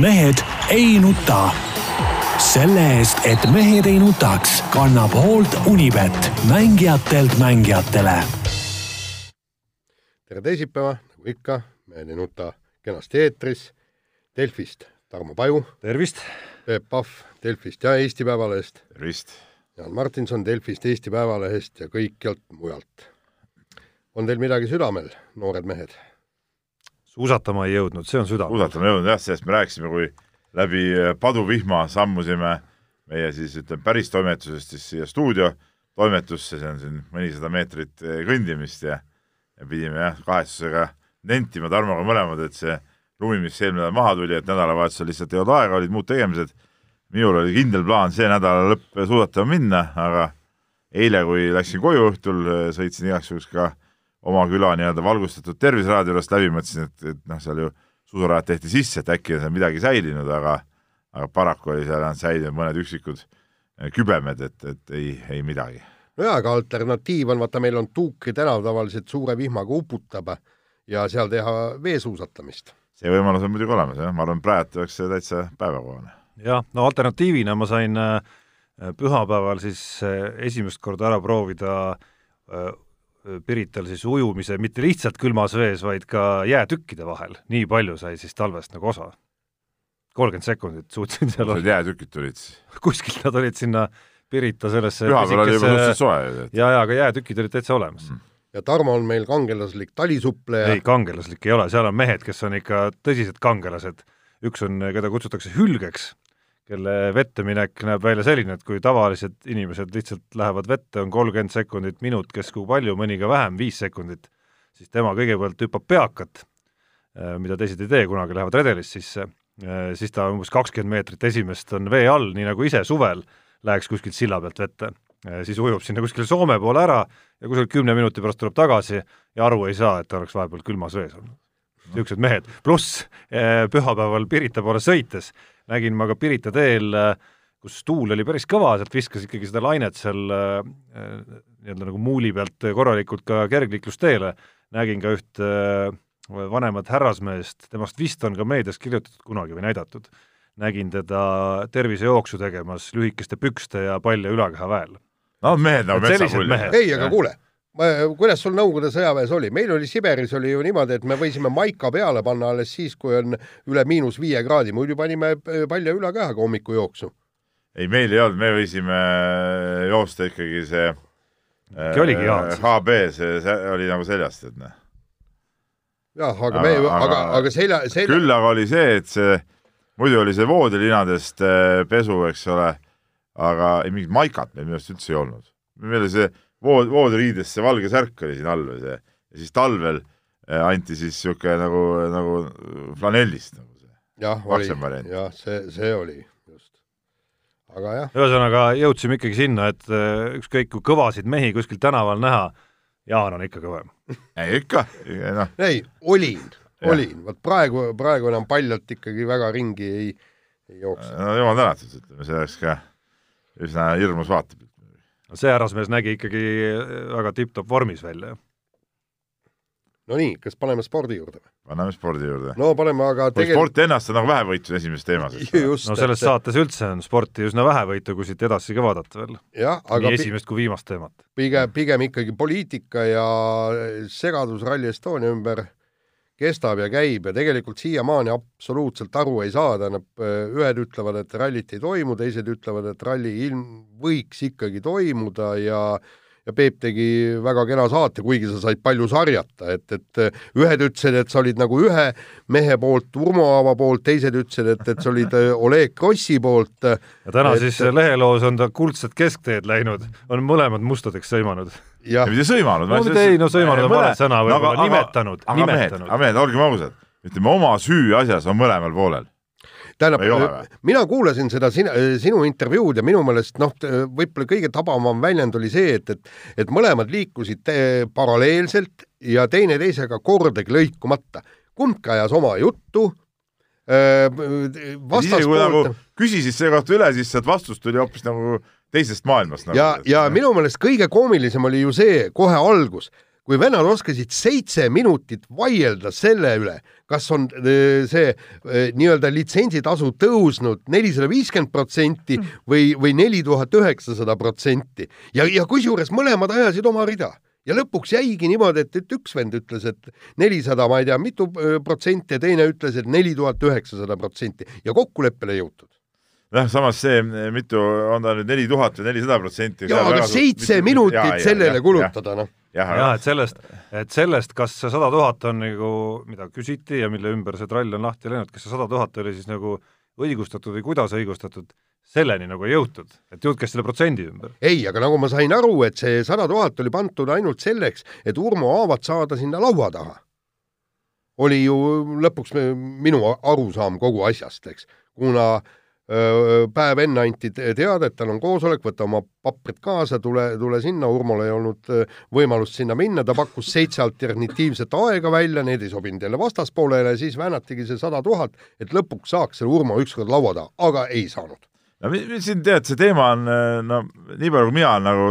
mehed ei nuta. selle eest, et mehed ei nutaks, kannab hoolt Unibet, mängijatelt mängijatele. tere teisipäeva, nagu ikka, Mehed ei nuta kenasti eetris. Delfist Tarmo Paju, tervist! Peep Pahv Delfist ja Eesti Päevalehest, tervist! Jaan Martinson Delfist, Eesti Päevalehest ja kõikjalt mujalt. on teil midagi südamel, noored mehed? Suusatama ei jõudnud, see on süda. suusatama ei jõudnud jah, sellest me rääkisime, kui läbi paduvihma sammusime meie siis ütleme päris toimetusest siis siia stuudio toimetusse, see on siin mõnisada meetrit kõndimist ja ja pidime jah, kahetsusega nentima Tarmoga mõlemad, et see lumi, mis eelmine nädal maha tuli, et nädalavahetusel lihtsalt ei olnud aega, olid muud tegemised. minul oli kindel plaan see nädala lõpp suusatama minna, aga eile, kui läksin koju õhtul, sõitsin igaks juhuks ka oma küla nii-öelda valgustatud Terviseraadio juurest läbi, mõtlesin, et, et noh, seal ju suusarajad tehti sisse, et äkki on seal midagi säilinud, aga aga paraku oli seal ainult säilinud mõned üksikud kübemed, et, et ei, ei midagi. nojaa, aga alternatiiv on, vaata, meil on Tuukri tänav tavaliselt suure vihmaga uputab ja seal teha veesuusatamist. see võimalus on muidugi olemas, jah, ma arvan, praegu oleks see täitsa päevakohane. jah, no alternatiivina ma sain äh, pühapäeval siis äh, esimest korda ära proovida Pirital siis ujumise mitte lihtsalt külmas vees, vaid ka jäätükkide vahel, nii palju sai siis talvest nagu osa. kolmkümmend sekundit suutsin seal olla. jäätükid tulid siis? kuskilt nad olid sinna Pirita sellesse pühapäeval oli juba suhteliselt soe. ja, ja aga jäätükid olid täitsa olemas mm ja Tarmo on meil kangelaslik talisuppleja. ei, kangelaslik ei ole, seal on mehed, kes on ikka tõsised kangelased. üks on, keda kutsutakse hülgeks, kelle vette minek näeb välja selline, et kui tavalised inimesed lihtsalt lähevad vette, on kolmkümmend sekundit, minut, kes kui palju, mõni ka vähem, viis sekundit, siis tema kõigepealt hüppab peakat, mida teised ei tee, kunagi lähevad redelist sisse, siis ta umbes kakskümmend meetrit esimest on vee all, nii nagu ise suvel läheks kuskilt silla pealt vette. Siis ujub sinna kuskile Soome poole ära ja kuskil kümne minuti pärast tuleb tagasi ja aru ei saa, et ta oleks vahepeal külmas vees olnud. niisugused mehed, pluss pühapäeval Pirita poole sõites nägin ma ka Pirita teel, kus tuul oli päris kõva, sealt viskas ikkagi seda lainet seal nii-öelda nagu muuli pealt korralikult ka kergliiklusteele, nägin ka üht vanemat härrasmeest, temast vist on ka meedias kirjutatud kunagi või näidatud, nägin teda tervisejooksu tegemas lühikeste pükste ja palja ülakeha väel. No mehed nagu metsapull. ei, aga kuule, kuidas sul Nõukogude sõjaväes oli, meil oli Siberis oli ju niimoodi, et me võisime maika peale panna alles siis, kui on üle miinus viie kraadi, muidu panime palja ülakehaga hommikujooksu. ei, meil ei olnud, me võisime joosta ikkagi see äh, oligi hea. HB, see, oli nagu seljast, et noh. jah, aga, aga me, aga, aga selja, selja. küll aga oli see, et see, muidu oli see voodilinadest pesu, eks ole aga ei mingit maikat meil minu arust üldse ei olnud. meil oli see vood, voodiriides see valge särk oli siin all või see ja siis talvel eh, anti siis niisugune nagu, nagu flanellist nagu see. jah, oli, jah, see, see oli just. aga jah. ühesõnaga jõudsime ikkagi sinna, et eh, ükskõik kui kõvasid mehi kuskil tänaval näha, Jaan on ikka kõvem ei ikka, noh. ei, olin, olin, vot praegu, praegu enam paljalt ikkagi väga ringi ei, ei jookse. no jumal tänatud, ütleme, see oleks ka üsna hirmus vaatepilt. No see härrasmees nägi ikkagi väga tipp-topp vormis välja. no nii, kas paneme spordi juurde või? paneme spordi juurde. no paneme aga tegelikult sporti ennast on nagu vähevõitu esimeses teemas. no selles et... saates üldse on sporti üsna vähevõitu, kui siit edasi ka vaadata veel. aga nii esimest kui viimast teemat. pigem, pigem ikkagi poliitika ja segadus Rally Estonia ümber kestab ja käib ja tegelikult siiamaani absoluutselt aru ei saa, tähendab, ühed ütlevad, et rallit ei toimu, teised ütlevad, et ralli ilm võiks ikkagi toimuda ja ja Peep tegi väga kena saate, kuigi sa said palju sarjata, et, et ühed ütlesid, et sa olid nagu ühe mehe poolt, Urmo Aava poolt, teised ütlesid, et, et sa olid Oleg Krossi poolt. ja täna et... siis leheloos on ta kuldset keskteed läinud, on mõlemad mustadeks sõimanud ja mitte sõimanud. no mitte ei, no sõimanud on vale sõna võib-olla, nimetanud, nimetanud. aga mehed, olgem ausad, ütleme oma süü asjas on mõlemal poolel. Tähendab, mina kuulasin seda sina, sinu intervjuud ja minu meelest noh, võib-olla kõige tabavam väljend oli see, et, et, et mõlemad liikusid paralleelselt ja teineteisega kordagi lõikumata. kumbki ajas oma juttu vastaspoolt. Nagu küsisid selle kohta üle, siis sealt vastus tuli hoopis nagu teisest maailmast nagu,. ja, ja minu meelest kõige koomilisem oli ju see kohe algus, kui vennad oskasid seitse minutit vaielda selle üle, kas on äh, see äh, nii-öelda litsentsitasu tõusnud nelisada viiskümmend protsenti või, või neli tuhat üheksasada protsenti. Ja, ja kusjuures mõlemad ajasid oma rida. Ja lõpuks jäigi niimoodi, et, et üks vend ütles, et nelisada, ma ei tea, mitu äh, protsenti ja teine ütles, et neli tuhat üheksasada protsenti. Ja kokkuleppele jõutud jah, samas see, mitu on ta nüüd neli tuhat või nelisada protsenti. jaa, aga seitse minutit ja, sellele ja, kulutada, noh. jah, et sellest, et sellest, kas see sada tuhat on nagu, mida küsiti ja mille ümber see trall on lahti läinud, kas see sada tuhat oli siis nagu õigustatud või kuidas õigustatud, selleni nagu ei jõutud, et käis selle protsendi ümber. ei, aga nagu ma sain aru, et see sada tuhat oli pandud ainult selleks, et Urmo Aavat saada sinna laua taha. oli ju lõpuks minu arusaam kogu asjast, eks, kuna äh, päev enne anti teada, et tal on koosolek, võta oma paprid kaasa, tule, tule sinna, Urmol ei olnud võimalust sinna minna, ta pakkus seitse alternatiivset aega välja, need ei sobinud jälle vastaspoolele, siis väänatigi see sada tuhat, et lõpuks saaks selle Urmo ükskord laua taha, aga ei saanud. no siin tead, see teema on, no nii palju, kui mina olen nagu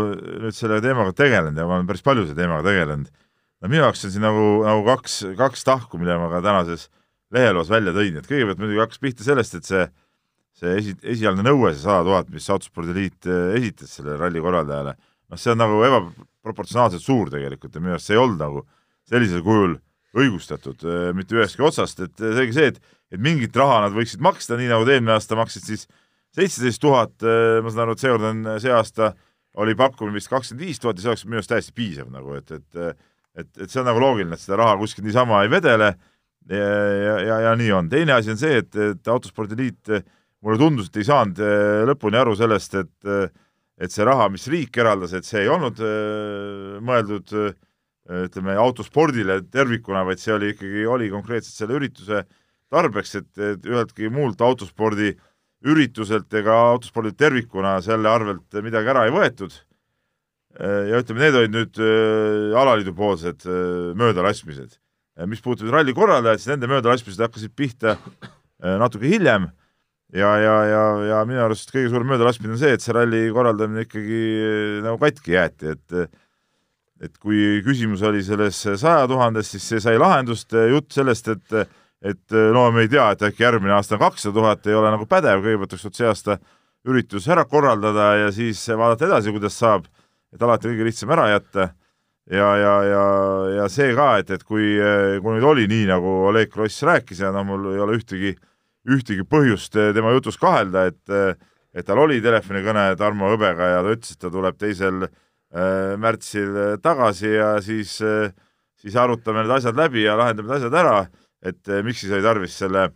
nüüd selle teemaga tegelenud ja ma olen päris palju selle teemaga tegelenud, no minu jaoks on siin nagu, nagu kaks, kaks tahku, mille ma ka tänases leheloos välja tõin, et kõigepealt muidugi hakkas pihta sellest, et see see esi, esialgne nõue, see sada tuhat, mis Autospordiliit äh, esitas sellele ralli korraldajale, noh, see on nagu ebaproportsionaalselt suur tegelikult ja minu arust see ei olnud nagu sellisel kujul õigustatud äh, mitte ühestki otsast, et äh, seegi see, et, et mingit raha nad võiksid maksta, nii nagu eelmine aasta maksid siis seitseteist tuhat, ma saan aru, et seekord on, see aasta oli pakkumine vist kakskümmend viis tuhat ja see oleks minu arust täiesti piisav nagu, et, et et, et see on nagu loogiline, et seda raha kuskilt niisama ei vedele ja, ja, ja, ja nii on. teine asi on see, et, et Autospordiliit mulle tundus, et ei saanud äh, lõpuni aru sellest, et äh, et see raha, mis riik eraldas, et see ei olnud äh, mõeldud ütleme, autospordile tervikuna, vaid see oli ikkagi, oli konkreetselt selle ürituse tarbeks, et, et üheltki muult autospordi ürituselt ega autospordilt tervikuna selle arvelt midagi ära ei võetud. ja ütleme, need olid nüüd alaliidu poolsed möödalaskmised. mis puudutab ralli korraldajat, siis nende möödalaskmised hakkasid pihta natuke hiljem ja, ja, ja, ja minu arust kõige suurem möödalaskmine on see, et see ralli korraldamine ikkagi eh, nagu katki jäeti, et et kui küsimus oli selles saja tuhandes, siis see sai lahendust, jutt sellest, et et no me ei tea, et äkki järgmine aasta on kakssada tuhat, ei ole nagu pädev, kõigepealt tuleks see aasta üritus ära korraldada ja siis vaadata edasi, kuidas saab, et alati kõige lihtsam ära jätta. Ja, ja, ja, ja see ka, et, et kui, kui nüüd oli nii, nagu Oleg Kross rääkis ja noh, mul ei ole ühtegi äh, ühtegi põhjust eh, tema jutus kahelda, et eh, et tal oli telefonikõne Tarmo Hõbega ja ta ütles, et ta tuleb teisel äh, märtsil tagasi ja siis siis arutame need asjad läbi ja lahendame need asjad ära, et miks siis oli tarvis selle,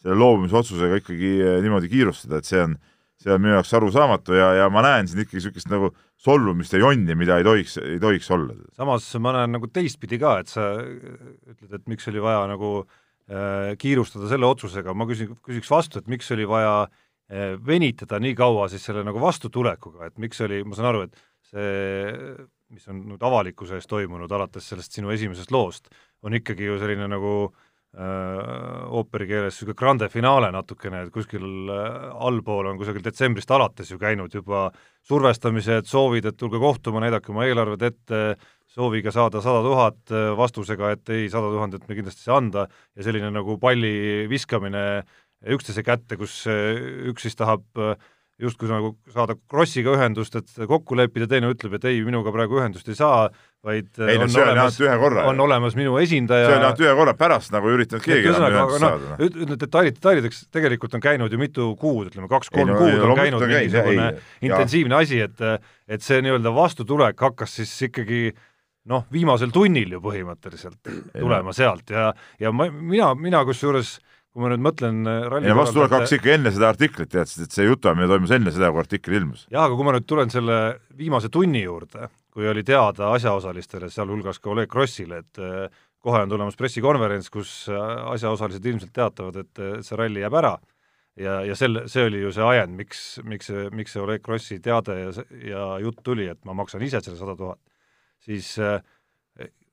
selle loobumisotsusega ikkagi niimoodi kiirustada, et see on, see on minu jaoks arusaamatu ja, ja ma näen siin ikkagi niisugust nagu solvumist ja jonni, mida ei tohiks, ei tohiks olla. samas ma näen nagu teistpidi ka, et sa ütled, et miks oli vaja nagu Äh, kiirustada selle otsusega, ma küsin, küsiks vastu, et miks oli vaja äh, venitada nii kaua siis selle nagu vastutulekuga, et miks oli, ma saan aru, et see, mis on nüüd avalikkuse ees toimunud alates sellest sinu esimesest loost, on ikkagi ju selline nagu äh, ooperi keeles niisugune grande finale natukene, et kuskil äh, allpool on kusagil detsembrist alates ju käinud juba survestamised, soovid, et tulge kohtuma, näidake oma eelarved ette, sooviga saada sada tuhat äh, vastusega, et ei, sada tuhandet me kindlasti ei saa anda ja selline nagu palli viskamine üksteise kätte, kus äh, üks siis tahab äh, justkui nagu saada Krossiga ühendust, et kokku leppida, teine ütleb, et ei, minuga praegu ühendust ei saa, vaid ei, no, on, olemas, on olemas minu esindaja. See on ainult ühe korra, pärast nagu ei üritanud keegi enam ühendust no, saada. ütleme detailid detailideks, tegelikult on käinud ju mitu kuud, ütleme kaks-kolm kuud no, on käinud mingisugune intensiivne asi, et et see nii-öelda vastutulek hakkas siis ikkagi äh, noh, viimasel tunnil ju põhimõtteliselt tulema sealt ja, ja ma, mina, mina kusjuures kui ma nüüd mõtlen äh, ralli ja vastutulek hakkas ikka enne seda artiklit, teadsid, et see jutuajamine toimus enne seda, kui artikkel ilmus. jaa, aga kui ma nüüd tulen selle viimase tunni juurde, kui oli teada asjaosalistele, sealhulgas ka Oleg Krossile, et äh, kohe on tulemas pressikonverents, kus äh, asjaosalised ilmselt teatavad, et see ralli jääb ära ja, ja selle, see oli ju see ajend, miks, miks see, miks see Oleg Krossi teade ja, ja jutt tuli, et ma maksan ise selle sada tuhat siis äh,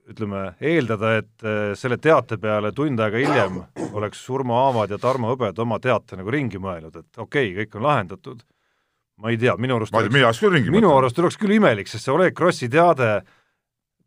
ütleme, eeldada, et äh, selle teate peale tund aega hiljem oleks Urmo Aavad ja Tarmo Hõbed oma teate nagu ringi mõelnud, et okei okay,, kõik on lahendatud, ma ei tea, minu arust ma ei tea, mina oleks küll ringi minu arust oleks küll imelik, sest see Oleg Krossi teade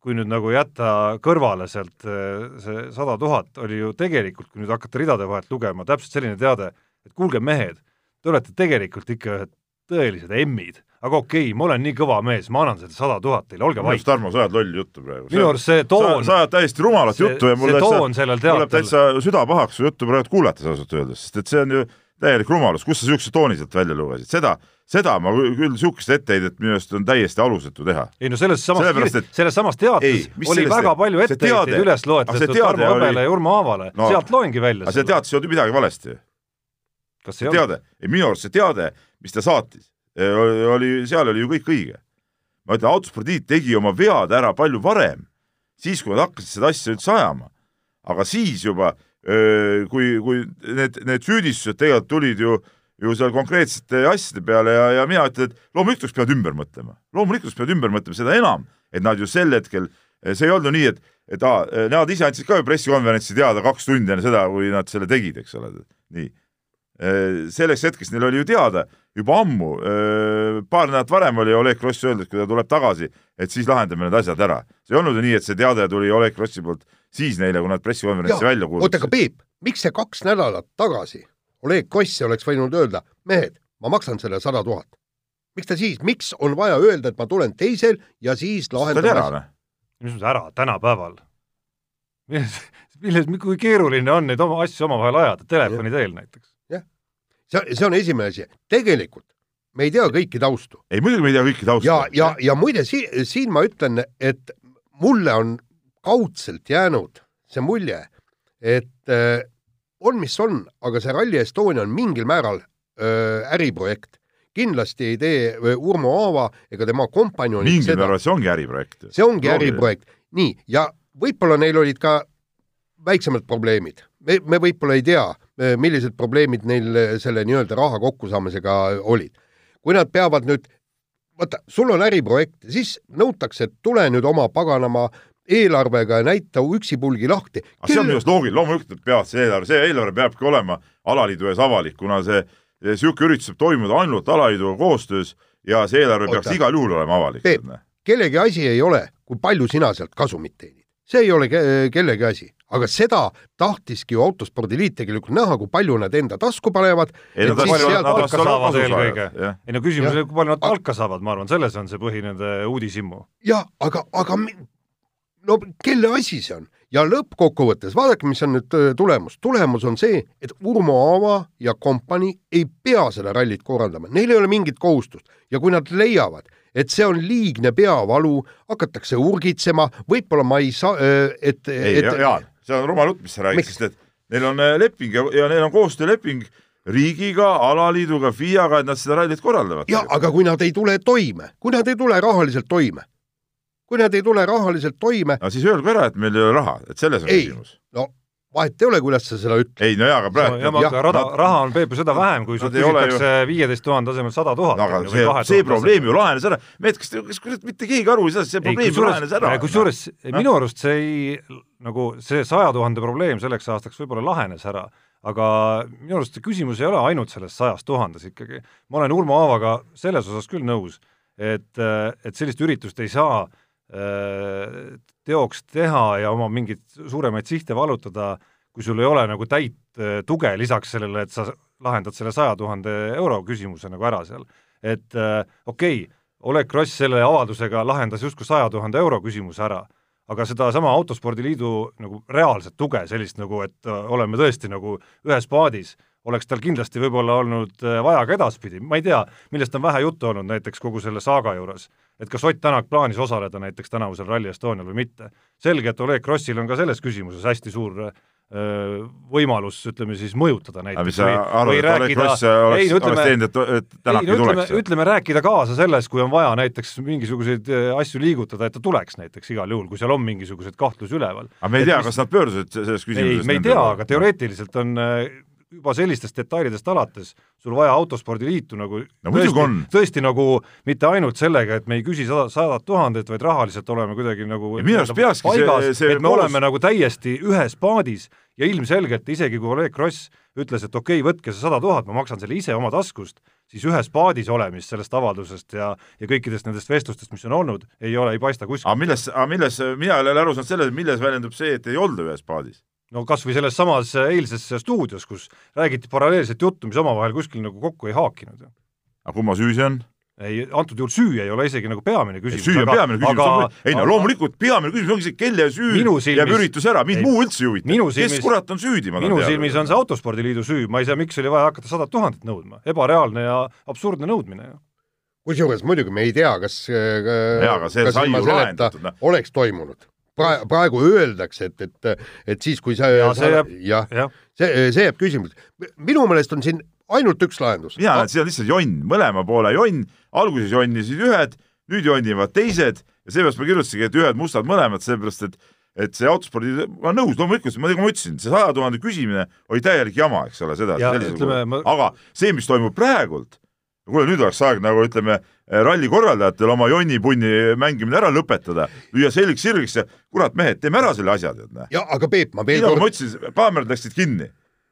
kui nüüd nagu jätta kõrvale sealt äh, see sada tuhat, oli ju tegelikult, kui nüüd hakata ridade vahelt lugema, täpselt selline teade, et kuulge, mehed, te olete tegelikult ikka ühed tõelised emmid, aga okei okay,, ma olen nii kõva mees, ma annan selle sada tuhat teile, olge vait. Tarmo, sa ajad lolli juttu praegu. minu arust see toon, sa ajad täiesti rumalat see, juttu ja mul täitsa mul läheb täitsa süda pahaks su juttu praegu kuulates ausalt öeldes, sest et see on ju täielik rumalus, kust sa niisuguse tooni sealt välja lugesid, seda, seda ma küll, niisugust etteheidet minu arust on täiesti alusetu teha. ei no selles samas Sellepärast, et-, selles samas teates Ei, oli väga palju see etteheiteid üles loetletud Tarmo oli- Hõbele ja Urmo Aavale No, sealt loengi välja aga see teates ei olnud ju midagi valesti. Kas see olnud? teade, ei minu arust see teade, mis ta saatis, oli, oli, seal oli ju kõik õige. ma ütlen, autospordiit tegi oma vead ära palju varem, siis kui nad hakkasid seda asja üldse ajama. aga siis juba, kui, kui need, need süüdistused tegelikult tulid ju, ju seal konkreetsete asjade peale ja, ja mina ütlen, et loomulikult peavad ümber mõtlema, loomulikult peavad ümber mõtlema, seda enam, et nad ju sel hetkel, see ei olnud nii, et et aa, nemad ise andsid ka ju pressikonverentsi teada kaks tundi enne seda, kui nad selle tegid, eks ole, nii selleks hetkeks neil oli ju teada juba ammu, paar nädalat varem oli Oleg Kross öeldud, kui ta tuleb tagasi, et siis lahendame need asjad ära. see ei olnud ju nii, et see teade tuli Oleg Krossi poolt siis neile, kui nad pressikonverentsi välja oota, aga kuulutasid. Peep, miks see kaks nädalat tagasi Oleg Koss oleks võinud öelda, mehed, ma maksan selle sada tuhat. miks ta siis, miks on vaja öelda, et ma tulen teisel ja siis ta oli ära, lahendame noh. mis mõttes ära, tänapäeval? milles, milles, kui keeruline on neid oma asju omavahel ajada, telefoni teel näiteks? see, see on esimene asi. tegelikult me ei tea kõiki taustu ei, muidugi me ei tea kõiki tausta. ja, ja, ja muide si siin ma ütlen, et mulle on kaudselt jäänud see mulje, et äh, on, mis on, aga see Rally Estonia on mingil määral äh, äriprojekt. kindlasti ei tee äh, Urmo Aava ega tema kompanjonid mingil määral see ongi äriprojekt. see ongi äriprojekt. nii, ja võib-olla neil olid ka väiksemad probleemid. me, me võib-olla ei tea, millised probleemid neil äh, selle nii-öelda raha kokkusaamisega olid. kui nad peavad nüüd, vaata, sul on äriprojekt, siis nõutakse, et tule nüüd oma paganama eelarvega ja näita üksipulgi lahti. aga see on minu arust loogiline, loomulikult nad peavad see eelarve, see eelarve peabki olema alaliidu ees avalik, kuna see niisugune üritus saab toimuda ainult alaliiduga koostöös ja see eelarve Oota. peaks igal juhul olema avalik. Kellegi asi ei ole, kui palju sina sealt kasumit teenid. see ei ole ke kellegi asi, aga seda tahtiski ju autospordiliit tegelikult näha, kui palju nad enda tasku panevad. ei no siis palju nad palka on saavad eelkõige. jah. ei no küsimus Jah. oli, kui palju nad palka saavad, ma arvan, selles on see põhi nende uudishimmu. ja aga, aga no kelle asi see on ja lõppkokkuvõttes vaadake, mis on nüüd öö, tulemus. tulemus on see, et Urmo Aava ja kompanii ei pea seda rallit korraldama, neil ei ole mingit kohustust ja kui nad leiavad, et see on liigne peavalu, hakatakse urgitsema, võib-olla ma ei saa, et, ei, et Jaan, see on rumal jutt, mis sa räägid, sest et neil on äh, leping ja, ja neil on koostööleping riigiga, alaliiduga, FIA-ga, et nad seda rallit korraldavad. ja aga kui nad ei tule toime, kui nad ei tule rahaliselt toime, kui nad ei tule rahaliselt toime, no siis öelgu ära, et meil ei ole raha, et selles on Ei. küsimus. no vahet ei ole, kuidas sa seda ütled. ei no jaa, aga praegu ma jah, rada nad-, raha on Peep ju seda vähem, kui sul küsitakse viieteist tuhande asemel sada tuhat. no aga see, see probleem ju lahenes ära, mehed, kas, kas kurat mitte keegi aru ei saa, see probleem ju lahenes ära. kusjuures minu arust see ei, nagu see saja tuhande probleem selleks aastaks võib-olla lahenes ära, aga minu arust see küsimus ei ole ainult selles sajas tuhandes ikkagi. ma olen Urmo Aavaga selles osas küll nõus, et, et sellist üritust ei saa teoks teha ja oma mingeid suuremaid sihte vallutada, kui sul ei ole nagu täit äh, tuge lisaks sellele, et sa lahendad selle saja tuhande euro küsimuse nagu ära seal. et äh, okei okay,, Oleg Kross selle avaldusega lahendas justkui saja tuhande euro küsimuse ära, aga sedasama Autospordiliidu nagu reaalset tuge, sellist nagu, et äh, oleme tõesti nagu ühes paadis, oleks tal kindlasti võib-olla olnud äh, vaja ka edaspidi, ma ei tea, millest on vähe juttu olnud näiteks kogu selle saaga juures, et kas Ott Tänak plaanis osaleda näiteks tänavusel Rally Estonial või mitte. selge, et Oleg Krossil on ka selles küsimuses hästi suur öö, võimalus, ütleme siis mõjutada näiteks mis sa arvad, et Oleg Kross oleks, ei oleks ütleme, teinud, et, et Tänak ei ei tuleks? ütleme rääkida kaasa selles, kui on vaja näiteks mingisuguseid eh, asju liigutada, et ta tuleks näiteks igal juhul, kui seal on mingisuguseid kahtlusi üleval. aga me ei tea, kas nad pöördusid selles ei küsimuses, me ei tea, aga teoreetiliselt on eh, juba sellistest detailidest alates sul vaja autospordiliitu nagu No on. tõesti nagu mitte ainult sellega, et me ei küsi sada, sadat tuhandet, vaid rahaliselt oleme kuidagi nagu minu arust peakski see- paigas, see et me koos- oleme nagu täiesti ühes paadis ja ilmselgelt isegi kui Oleg Kross ütles, et okei okay,, võtke see sada tuhat, ma maksan selle ise oma taskust, siis ühes paadis olemist sellest avaldusest ja, ja kõikidest nendest vestlustest, mis on olnud, ei ole, ei paista kuskil. aga milles, aga milles, mina ei ole aru saanud selles, milles väljendub see, et ei olda ühes paadis? No kas või selles samas eilses stuudios, kus räägiti paralleelset juttu, mis omavahel kuskil nagu kokku ei haakinud. aga kumma süü see on? ei, antud juhul süü ei ole isegi nagu peamine küsimus. süü on aga, peamine küsimus aga..., ei no loomulikult peamine küsimus ongi see, kelle süü silmis, jääb üritus ära, mind ei, muu üldse ei huvita. kes kurat on süüdi, ma tahan teada. minu silmis on see Autospordiliidu süü, ma ei saa, miks oli vaja hakata sadat tuhandet nõudma, ebareaalne ja absurdne nõudmine ju kusjuures muidugi me ei tea, kas jaa, aga see sai ju lahendatud. Noh. oleks toimunud praegu, praegu öeldakse, et, et, et siis, kui sa ja, see jääb, jah ja., see, see jääb küsimus. minu meelest on siin ainult üks lahendus. mina näen, see on lihtsalt jonn, mõlema poole jonn, alguses jonnisid ühed, nüüd jonnivad teised ja seepärast ma kirjutasingi, et ühed mustad mõlemad, sellepärast et et see autospordi, ma olen nõus, loomulikult, ma, nagu ma ütlesin, see saja tuhande küsimine oli täielik jama, eks ole, seda. Ma... aga see, mis toimub praegult, kuule, nüüd oleks aeg nagu ütleme, ralli korraldajatel oma jonnipunni mängimine ära lõpetada, lüüa selgeks sirgeks ja kurat, mehed, teeme ära selle asja, tead. ja aga Peep, ma veel kord. ma ütlesin, kaamerad läksid kinni,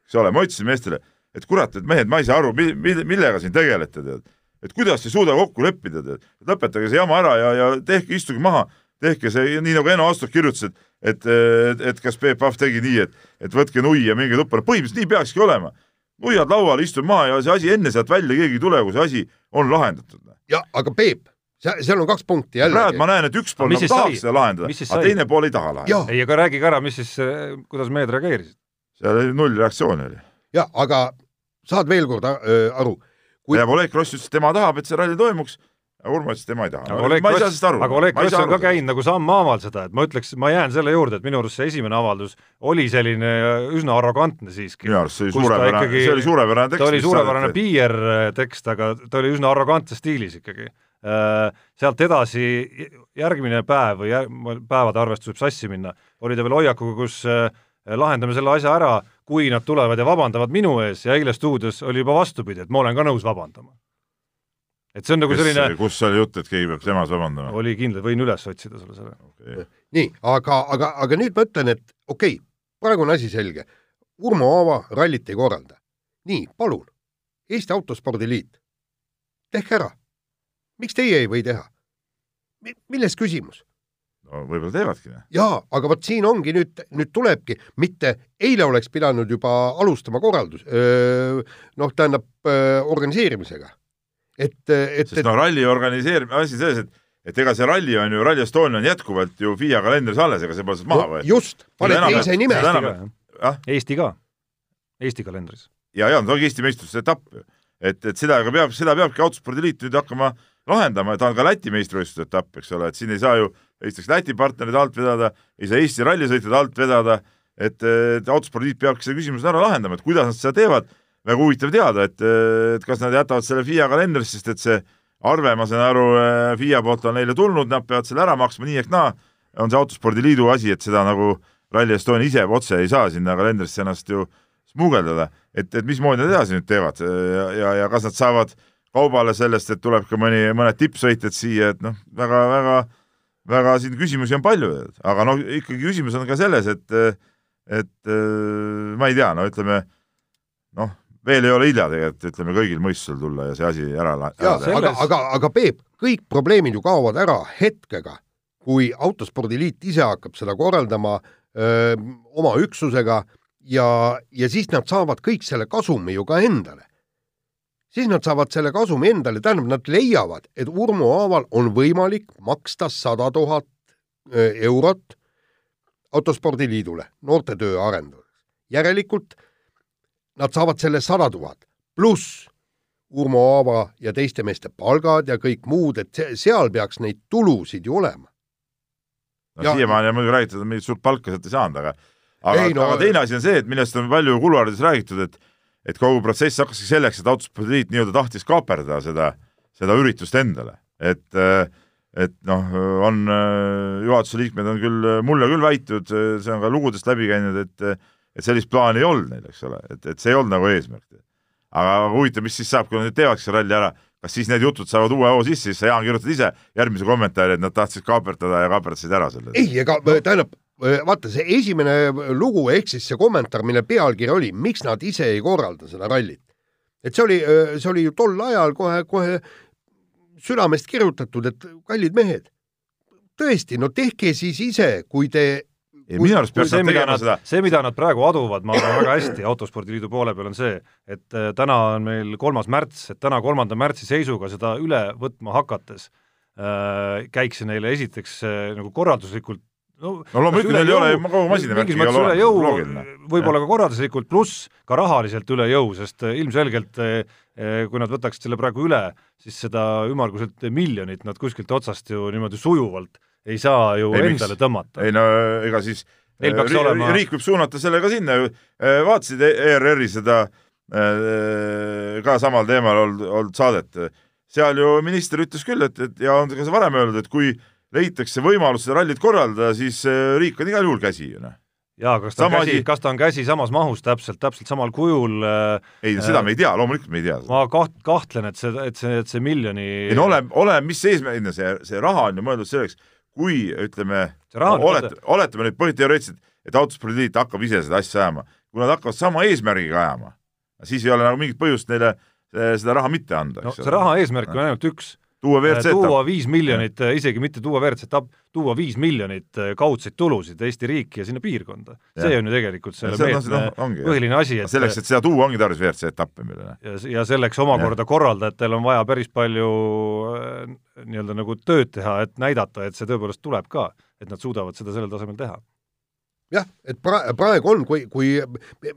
eks ole, ma ütlesin meestele et kurat, et mehed, ma ei saa aru, millega siin tegelete, tead. et kuidas ei suuda kokku leppida, tead. lõpetage see jama ära ja, ja tehke, istuge maha, tehke see, nii nagu Eno Astok kirjutas, et et, et, et kas Peep Pahv tegi nii, et, et võtke nui ja minge tuppa, no põhimõtteliselt nii peakski olema. Nuiad lauale, istume maha ja see asi enne sealt välja keegi ei tule, kui see asi on lahendatud. jah, aga Peep, seal on kaks punkti jälle. praegu ma näen, et üks pool nagu tahaks seda lahendada, aga teine pool ei taha lahendada. ei, aga räägi ka ära, mis siis, kuidas mehed reageerisid? seal oli null reaktsiooni oli jah, aga saad veel kord äh, aru kui.... ja Oleg Kross ütles, et tema tahab, et see ralli toimuks Urmas tema ei taha. aga Oleg Kross, aga Oleg Kross on ka käinud nagu sammhaaval seda, et ma ütleks, ma jään selle juurde, et minu arust see esimene avaldus oli selline üsna arrogantne siiski. minu arust see oli suurepärane, see oli suurepärane tekst. ta oli suurepärane PR tekst, aga ta oli üsna arrogantses stiilis ikkagi. Äh, sealt edasi, järgmine päev või järg, päevade arvestus võib sassi minna, oli ta veel hoiakuga, kus äh, lahendame selle asja ära, kui nad tulevad ja vabandavad minu ees ja eile stuudios oli juba vastupidi, et ma olen ka nõus vabandama. Et see on nagu selline Kes, kus oli jutt, et keegi peab temas vabandama? oli kindlalt, võin üles otsida sulle selle okay.. nii, aga, aga, aga nüüd ma ütlen, et okei okay,, praegu on asi selge. Urmo Aava rallit ei korralda. nii, palun, Eesti Autospordiliit, tehke ära. miks teie ei või teha? milles küsimus? no võib-olla teevadki. jaa, aga vot siin ongi nüüd, nüüd tulebki, mitte eile oleks pidanud juba alustama korraldus, noh, tähendab organiseerimisega. Et, et sest no ralli organiseerimine, asi selles, et et ega see ralli on ju, Rally Estonia on jätkuvalt ju FIA kalendris alles, ega see pole sealt maha võetud. just, paned teise nime. Eesti ka, Eesti kalendris. ja, ja, see ongi Eesti meistrivõistluste etapp. Ju. et, et seda peab, seda peabki Autospordiliit nüüd hakkama lahendama, ta on ka Läti meistrivõistluste etapp, eks ole, et siin ei saa ju esiteks Läti partnerid alt vedada, ei saa Eesti rallisõitjad alt vedada, et, et autospordiliit peabki selle küsimuse ära lahendama, et kuidas nad seda teevad, väga huvitav teada, et, et kas nad jätavad selle FIA kalendrisse, sest et see arve, ma saan aru, FIA poolt on neile tulnud, nad peavad selle ära maksma nii ehk naa, on see Autospordiliidu asi, et seda nagu Rally Estonia ise otse ei saa sinna kalendrisse ennast ju smuugeldada, et, et mismoodi nad edasi nüüd teevad? Ja, ja, ja kas nad saavad kaubale sellest, et tuleb ka mõni, mõned tippsõitjad siia, et noh, väga-väga väga siin küsimusi on palju, aga no ikkagi küsimus on ka selles, et, et ma ei tea, no ütleme veel ei ole hilja tegelikult, ütleme kõigil mõistusel tulla ja see asi ära, ära teha. aga, aga, aga Peep, kõik probleemid ju kaovad ära hetkega, kui Autospordiliit ise hakkab seda korraldama öö, oma üksusega ja, ja siis nad saavad kõik selle kasumi ju ka endale siis nad saavad selle kasumi endale, tähendab, nad leiavad, et Urmo Aaval on võimalik maksta sada tuhat eurot autospordiliidule noortetöö arendamiseks. järelikult nad saavad selle sada tuhat pluss Urmo Aava ja teiste meeste palgad ja kõik muud, et seal peaks neid tulusid ju olema. no ja, siiamaani on muidugi räägitud, et mingit suurt palka sealt ei saanud, aga aga, no, aga teine asi on see, et millest on palju kuluaarides räägitud, et et kogu protsess hakkaski selleks, et Autospordiliit nii-öelda tahtis kaaperdada seda, seda üritust endale, et et noh, on juhatuse liikmed on küll mulle küll väitnud, see on ka lugudest läbi käinud, et et sellist plaani ei olnud neil, eks ole, et, et see ei olnud nagu eesmärk. aga huvitav, mis siis saab, kui nad nüüd teevadki selle ralli ära, kas siis need jutud saavad uue hoo sisse, siis sa, Jaan, kirjutad ise järgmise kommentaari, et nad tahtsid kaaperdada ja kaaperdasid ära selle? ei, ega tähendab, vaata, see esimene lugu ehk siis see kommentaar, mille pealkiri oli, miks nad ise ei korralda seda rallit. et see oli, see oli ju tol ajal kohe-kohe südamest kirjutatud, et kallid mehed, tõesti, no tehke siis ise, kui te ei, minu arust peaks nad tegema nad, seda. see, mida nad praegu aduvad, ma arvan väga hästi Autospordiliidu poole peal, on see, et äh, täna on meil kolmas märts, et täna kolmanda märtsi seisuga seda üle võtma hakates äh, käiks see neile esiteks äh, nagu korralduslikult no, no loomulikult neil ei ole ju kogu masinavärki mõttes üle jõu, võib-olla ka korralduslikult, pluss ka rahaliselt üle jõu, sest äh, ilmselgelt äh, kui nad võtaksid selle praegu üle, siis seda ümmarguselt miljonit nad kuskilt otsast ju niimoodi sujuvalt ei saa ju ei, endale miks? tõmmata. ei no ega siis Neil peaks ri olema riik võib suunata selle ka sinna ju, vaatasid ERR-i seda ka samal teemal olnud, olnud saadet, seal ju minister ütles küll, et, et ja on ka see varem öeldud, et kui leitakse võimalus seda rallit korraldada, siis riik on igal juhul käsi ju noh jaa, kas ta on käsi, kas ta on käsi samas mahus täpselt, täpselt samal kujul äh, ei no seda äh, me ei tea, loomulikult me ei tea. ma kaht-, kahtlen, et see, et see, et see miljoni ei no ole, ole, mis eesmärk, see, see raha on ju mõeldud selleks, kui ütleme, olet-, oletame nüüd põhiteoreetiliselt, et autospordiliit hakkab ise seda asja ajama, kui nad hakkavad sama eesmärgiga ajama, siis ei ole nagu mingit põhjust neile eh, seda raha mitte anda. no see raha eesmärk on ainult üks tuua WRC etapp. tuua viis miljonit, isegi mitte tuua WRC etapp, tuua viis miljonit äh, kaudseid tulusid Eesti riiki ja sinna piirkonda. see on ju tegelikult selle meetme no, põhiline asi, et selleks, et seda tuua, ongi tarvis WRC etappe millele. ja, ja selleks omakorda ja. korraldajatel on vaja päris palju äh, nii-öelda nagu tööd teha, et näidata, et see tõepoolest tuleb ka, et nad suudavad seda sellel tasemel teha jah, et pra-, praegu on, kui, kui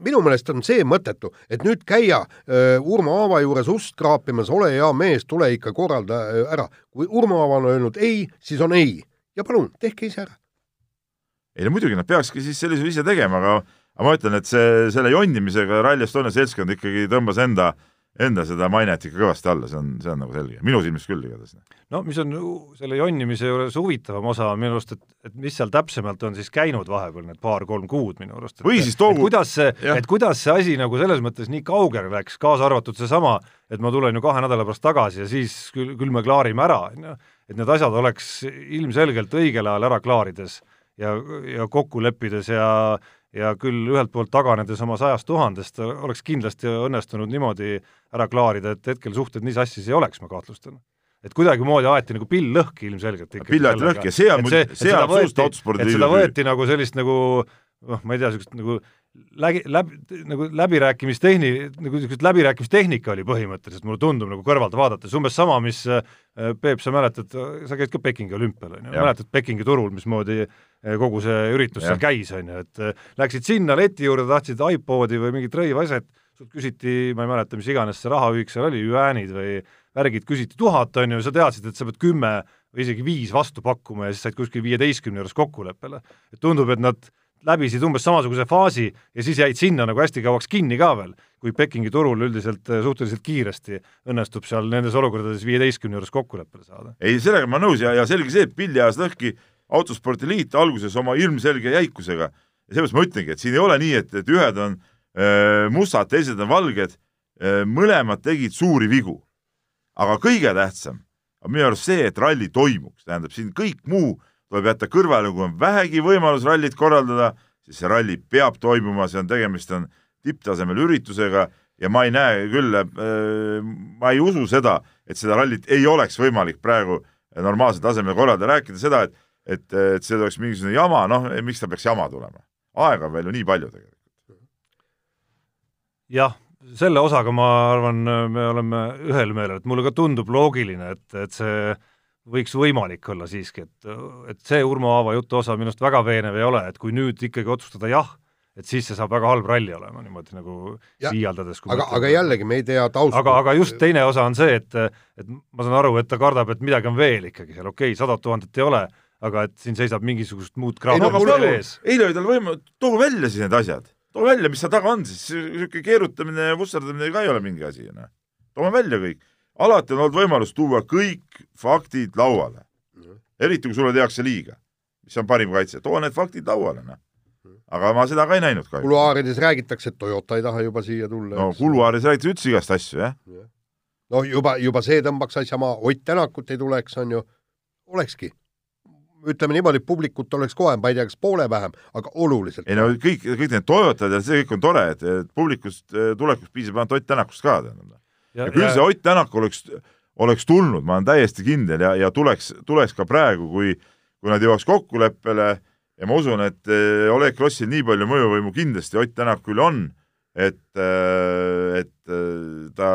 minu meelest on see mõttetu, et nüüd käia uh, Urmo Aava juures ust kraapimas, ole hea mees, tule ikka korralda uh, ära. kui Urmo Aava on öelnud ei, siis on ei ja palun, tehke ise ära. ei no muidugi nad peakski siis sellisel ise tegema, aga aga ma ütlen, et see, selle jonnimisega Rally Estonia seltskond ikkagi tõmbas enda äh, enda seda mainet ikka kõvasti alla, see on, see on nagu selge, minu silmis küll igatahes. no mis on selle jonnimise juures huvitavam osa minu arust, et, et mis seal täpsemalt on siis käinud vahepeal need paar-kolm kuud minu arust. või siis toogu kuidas see, et kuidas see asi nagu selles mõttes nii kaugele läks, kaasa arvatud seesama, et ma tulen ju kahe nädala pärast tagasi ja siis küll, küll me klaarime ära, on ju, et need asjad oleks ilmselgelt õigel ajal ära klaarides ja, ja kokku leppides ja ja küll ühelt poolt taganedes oma sajast tuhandest, oleks kindlasti õnnestunud niimoodi ära klaarida, et hetkel suhted nii sassis ei oleks, ma kahtlustan. et kuidagimoodi aeti nagu pill lõhki ilmselgelt pill aeti lõhki ja see on muidugi, see, see on absoluutselt autospordi et seda võeti nagu sellist nagu noh, ma ei tea, niisugust nagu läbi, läbi, nagu läbirääkimistehni, nagu niisugust läbirääkimistehnika oli põhimõtteliselt, mulle tundub nagu kõrvalt vaadates, umbes sama, mis äh, Peep, sa mäletad, sa käisid ka Pekingi olümpial, on ju, mäletad Pekingi turul, mismoodi äh, kogu see üritus seal käis, on ju, et äh, läksid sinna leti juurde, tahtsid iPodi või mingit rõivasjat, sult küsiti, ma ei mäleta, mis iganes see rahaühik seal oli, jüäänid või värgid, küsiti tuhat, on ju, sa teadsid, et sa pead kümme või isegi viis vastu pakkuma ja siis said kuskil viieteistkümne juures kokkuleppele. et tundub, et nad läbisid umbes samasuguse faasi ja siis jäid sinna nagu hästi kauaks kinni ka veel, kui Pekingi turul üldiselt äh, suhteliselt kiiresti õnnestub seal nendes olukordades viieteistkümne juures kokkuleppele saada. ei, sellega ma nõus ja, ja selge see, et Pilli ajas lõhki autospordiliit alguses oma ilmselge jäikusega ja seepärast ma ütlengi, et siin ei ole nii, et, et ühed on äh, Äh, mustad, teised on valged, äh, mõlemad tegid suuri vigu. aga kõige tähtsam on minu arust see, et ralli toimuks, tähendab siin kõik muu tuleb jätta kõrvale, kui on vähegi võimalus rallit korraldada, siis see ralli peab toimuma, see on, tegemist on tipptasemel üritusega ja ma ei näe küll äh,, ma ei usu seda, et seda rallit ei oleks võimalik praegu normaalsel tasemel korraldada, rääkida seda, et et, et see oleks mingisugune jama, noh, miks ta peaks jama tulema? aega on veel ju nii palju tegelikult jah, selle osaga ma arvan, me oleme ühel meelel, et mulle ka tundub loogiline, et, et see võiks võimalik olla siiski, et, et see Urmo Aava jutu osa minu arust väga veenev ei ole, et kui nüüd ikkagi otsustada jah, et siis see saab väga halb ralli olema, niimoodi nagu siia-, aga, aga jällegi me ei tea tausta. aga, aga just teine osa on see, et, et ma saan aru, et ta kardab, et midagi on veel ikkagi seal, okei okay,, sadat tuhandet ei ole, aga et siin seisab mingisugust muud kraami no, ees. eile oli tal võim-, toogu välja siis need asjad too välja, mis seal taga on siis, niisugune keerutamine ja vusserdamine ka ei ole mingi asi, noh. toome välja kõik. alati on olnud võimalus tuua kõik faktid lauale. eriti, kui sulle tehakse liiga, mis on parim kaitse, too need faktid lauale, noh. aga ma seda ka ei näinud kahjuks. kuluaarides räägitakse, et Toyota ei taha juba siia tulla. no kuluaarides räägitakse üldse igast asju, jah ja. no juba, juba see tõmbaks asja maha, Ott Tänakut ei tuleks, on ju, olekski ütleme niimoodi, publikut oleks kohe, ma ei tea, kas poole vähem, aga oluliselt. ei no kõik, kõik need Toyotad ja see kõik on tore, et, publikust eh, tulekuks piisab ainult Ott Tänakust ka, tähendab. ja, ja küll ja... see Ott Tänak oleks, oleks tulnud, ma olen täiesti kindel ja, ja tuleks, tuleks ka praegu, kui, kui nad jõuaks kokkuleppele ja ma usun, et eh, Oleg Krossil nii palju mõjuvõimu kindlasti Ott Tänakul on, et, eh, et ta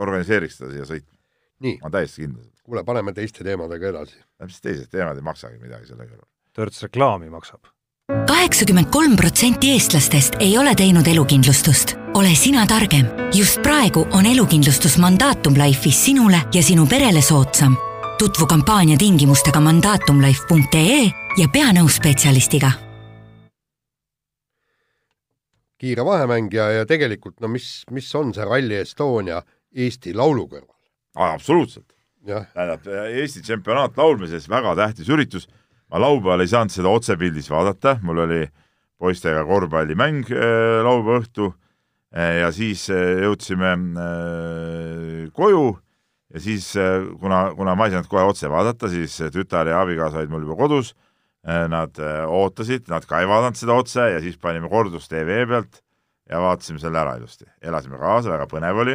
organiseeriks seda siia sõitma. ma olen täiesti kindel kuule, paneme teiste teemadega edasi. mis teised teemad ei maksagi midagi selle kõrval. törts reklaami maksab. Kaheksakümmend kolm protsenti eestlastest ei ole teinud elukindlustust. ole sina targem. just praegu on elukindlustus Mandatum Life'is sinule ja sinu perele soodsam. tutvu kampaania tingimustega mandatumlife.ee ja pea nõu spetsialistiga kiire vahemängija ja tegelikult no mis, mis on see Rally Estonia Eesti laulu kõrval? absoluutselt tähendab, Eesti tsempionaat laulmises väga tähtis üritus. Ma laupäeval ei saanud seda otsepildis vaadata, mul oli poistega korvpallimäng äh, laupäeva õhtu äh, ja siis äh, jõudsime koju. Ja siis, kuna, kuna ma ei saanud kohe otse vaadata, siis tütar ja abikaasa olid mul juba kodus. Nad ootasid, nad ka ei vaadanud seda otse ja siis panime kordus tv pealt ja vaatasime selle ära ilusti, elasime kaasa, väga põnev oli.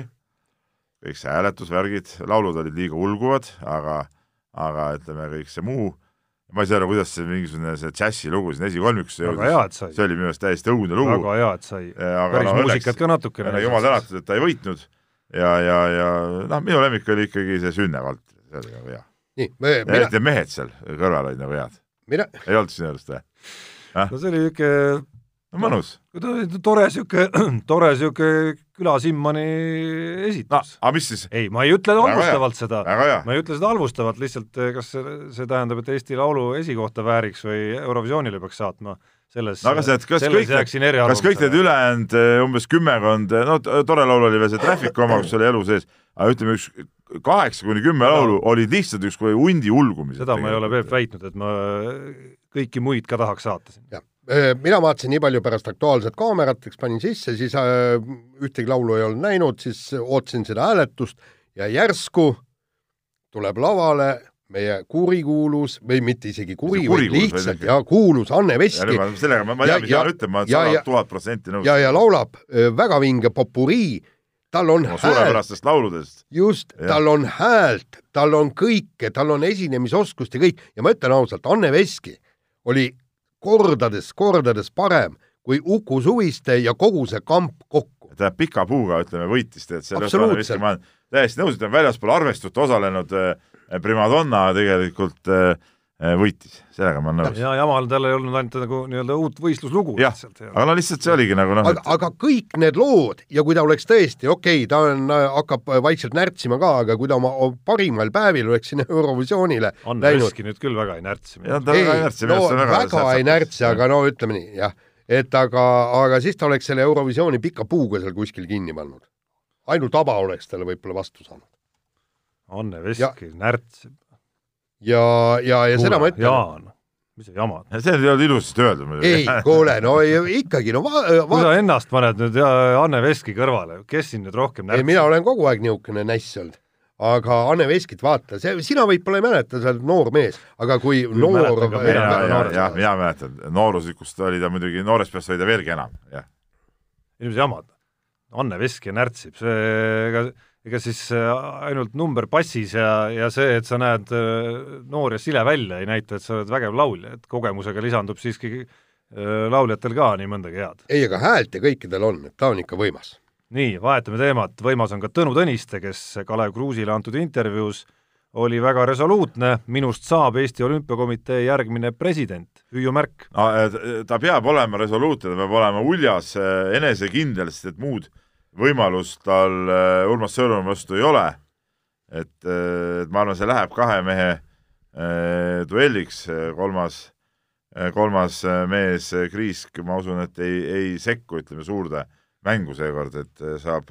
Kõik see hääletusvärgid, laulud olid liiga ulguvad, aga, aga ütleme, kõik see muu, ma ei saa aru, kuidas see mingisugune see džässilugu siin esikolmikusse jõudis, see oli minu arust täiesti õudne lugu. väga hea, et sai, päris no, muusikat ka natukene. jumal tänatud, et ta ei võitnud ja, ja, ja noh, minu lemmik oli ikkagi see Sünne Valt, see oli nagu hea. nii, me, mina eriti mehed seal kõrval olid nagu head. mina ei olnud sinu arust või? no see oli niisugune no mõnus. tore sihuke, tore sihuke küla Simmani esitus no,. aga mis siis? ei, ma ei ütle halvustavalt seda, ma ei ütle seda halvustavalt, lihtsalt eh, kas see, see tähendab, et Eesti Laulu esikohta vääriks või Eurovisioonile peaks saatma, selles no aga see, et kas kõik, kas kõik need ülejäänud eh, umbes kümmekond, no tore laul oli veel see Traffic oma, kus oli elu sees, aga ütleme, üks kaheksa kuni kümme laulu olid lihtsalt ükskõik hundi ulgumised. seda ma ei ole, Peep, väitnud, et ma kõiki muid ka tahaks saata siin. Äh, mina vaatasin nii palju pärast Aktuaalset kaamerat, eks panin sisse, siis äh, ühtegi laulu ei olnud näinud, siis ootasin seda hääletust ja järsku tuleb lavale meie kurikuulus või mitte isegi kuri, vaid lihtsalt ja kuulus Anne Veski. sellega ma, ma tean, mis ma ütlen, ma olen sada tuhat protsenti nõus. ja, ja laulab äh, väga vinge popurii, tal on no, suurepärastest lauludest. just, tal on häält, tal on kõike, tal on esinemisoskust ja kõik ja ma ütlen ausalt, Anne Veski oli kordades, kordades parem kui Uku Suviste ja kogu see kamp kokku. ta pika puuga, ütleme, võitis, tead, selle ma olen täiesti nõus, et ta on väljaspool arvestust osalenud äh, primadonna tegelikult Äh, võitis, sellega ma olen nõus. ja Jamal tal ei olnud ainult nagu nii-öelda uut võistluslugu. jah, aga no lihtsalt see oligi nagu noh aga aga kõik need lood ja kui ta oleks tõesti, okei okay,, ta on, hakkab vaikselt närtsima ka, aga kui ta oma parimal päevil oleks sinna Eurovisioonile on läinud nüüd küll väga ei närtsi. ei, no väga, väga ei närtsi, aga no ütleme nii, jah. et aga, aga siis ta oleks selle Eurovisiooni pika puuga seal kuskil kinni pannud. ainult aba oleks talle võib-olla vastu saanud. Anne Veski närtsib ja, ja, ja seda ma ütlen. Jaan, mis sa jamad? see ei olnud ilusasti öeldud muidugi. ei, kuule, no ikkagi, no va-, va-. kui sa ennast paned nüüd Anne Veski kõrvale, kes siin nüüd rohkem näeb? ei, mina olen kogu aeg niisugune näss olnud aga Anne Veskit vaata, see, sina võib-olla ei mäleta, sa oled noor mees, aga kui Küll noor jah, mina mäletan, nooruslikust oli ta muidugi, noores peas oli ta veelgi enam, jah. inimesed jamad. Anne Veski närtsib, see, ega ega siis äh, ainult number passis ja, ja see, et sa näed äh, noor ja sile välja, ei näita, et sa oled vägev laulja, et kogemusega lisandub siiski äh, lauljatel ka nii mõndagi head. ei, aga häält ja kõikidel on, et ta on ikka võimas. nii, vahetame teemat, võimas on ka Tõnu Tõniste, kes Kalev Kruusile antud intervjuus oli väga resoluutne, minust saab Eesti Olümpiakomitee järgmine president, hüüumärk no,. ta peab olema resoluutne, ta peab olema uljas, enesekindel, sest et muud võimalust tal äh, Urmas Sõõrumaa vastu ei ole. et, äh, et ma arvan, see läheb kahe mehe äh, duelliks, kolmas, kolmas mees, Kriisk, ma usun, et ei, ei sekku, ütleme, suurde mängu seekord, et saab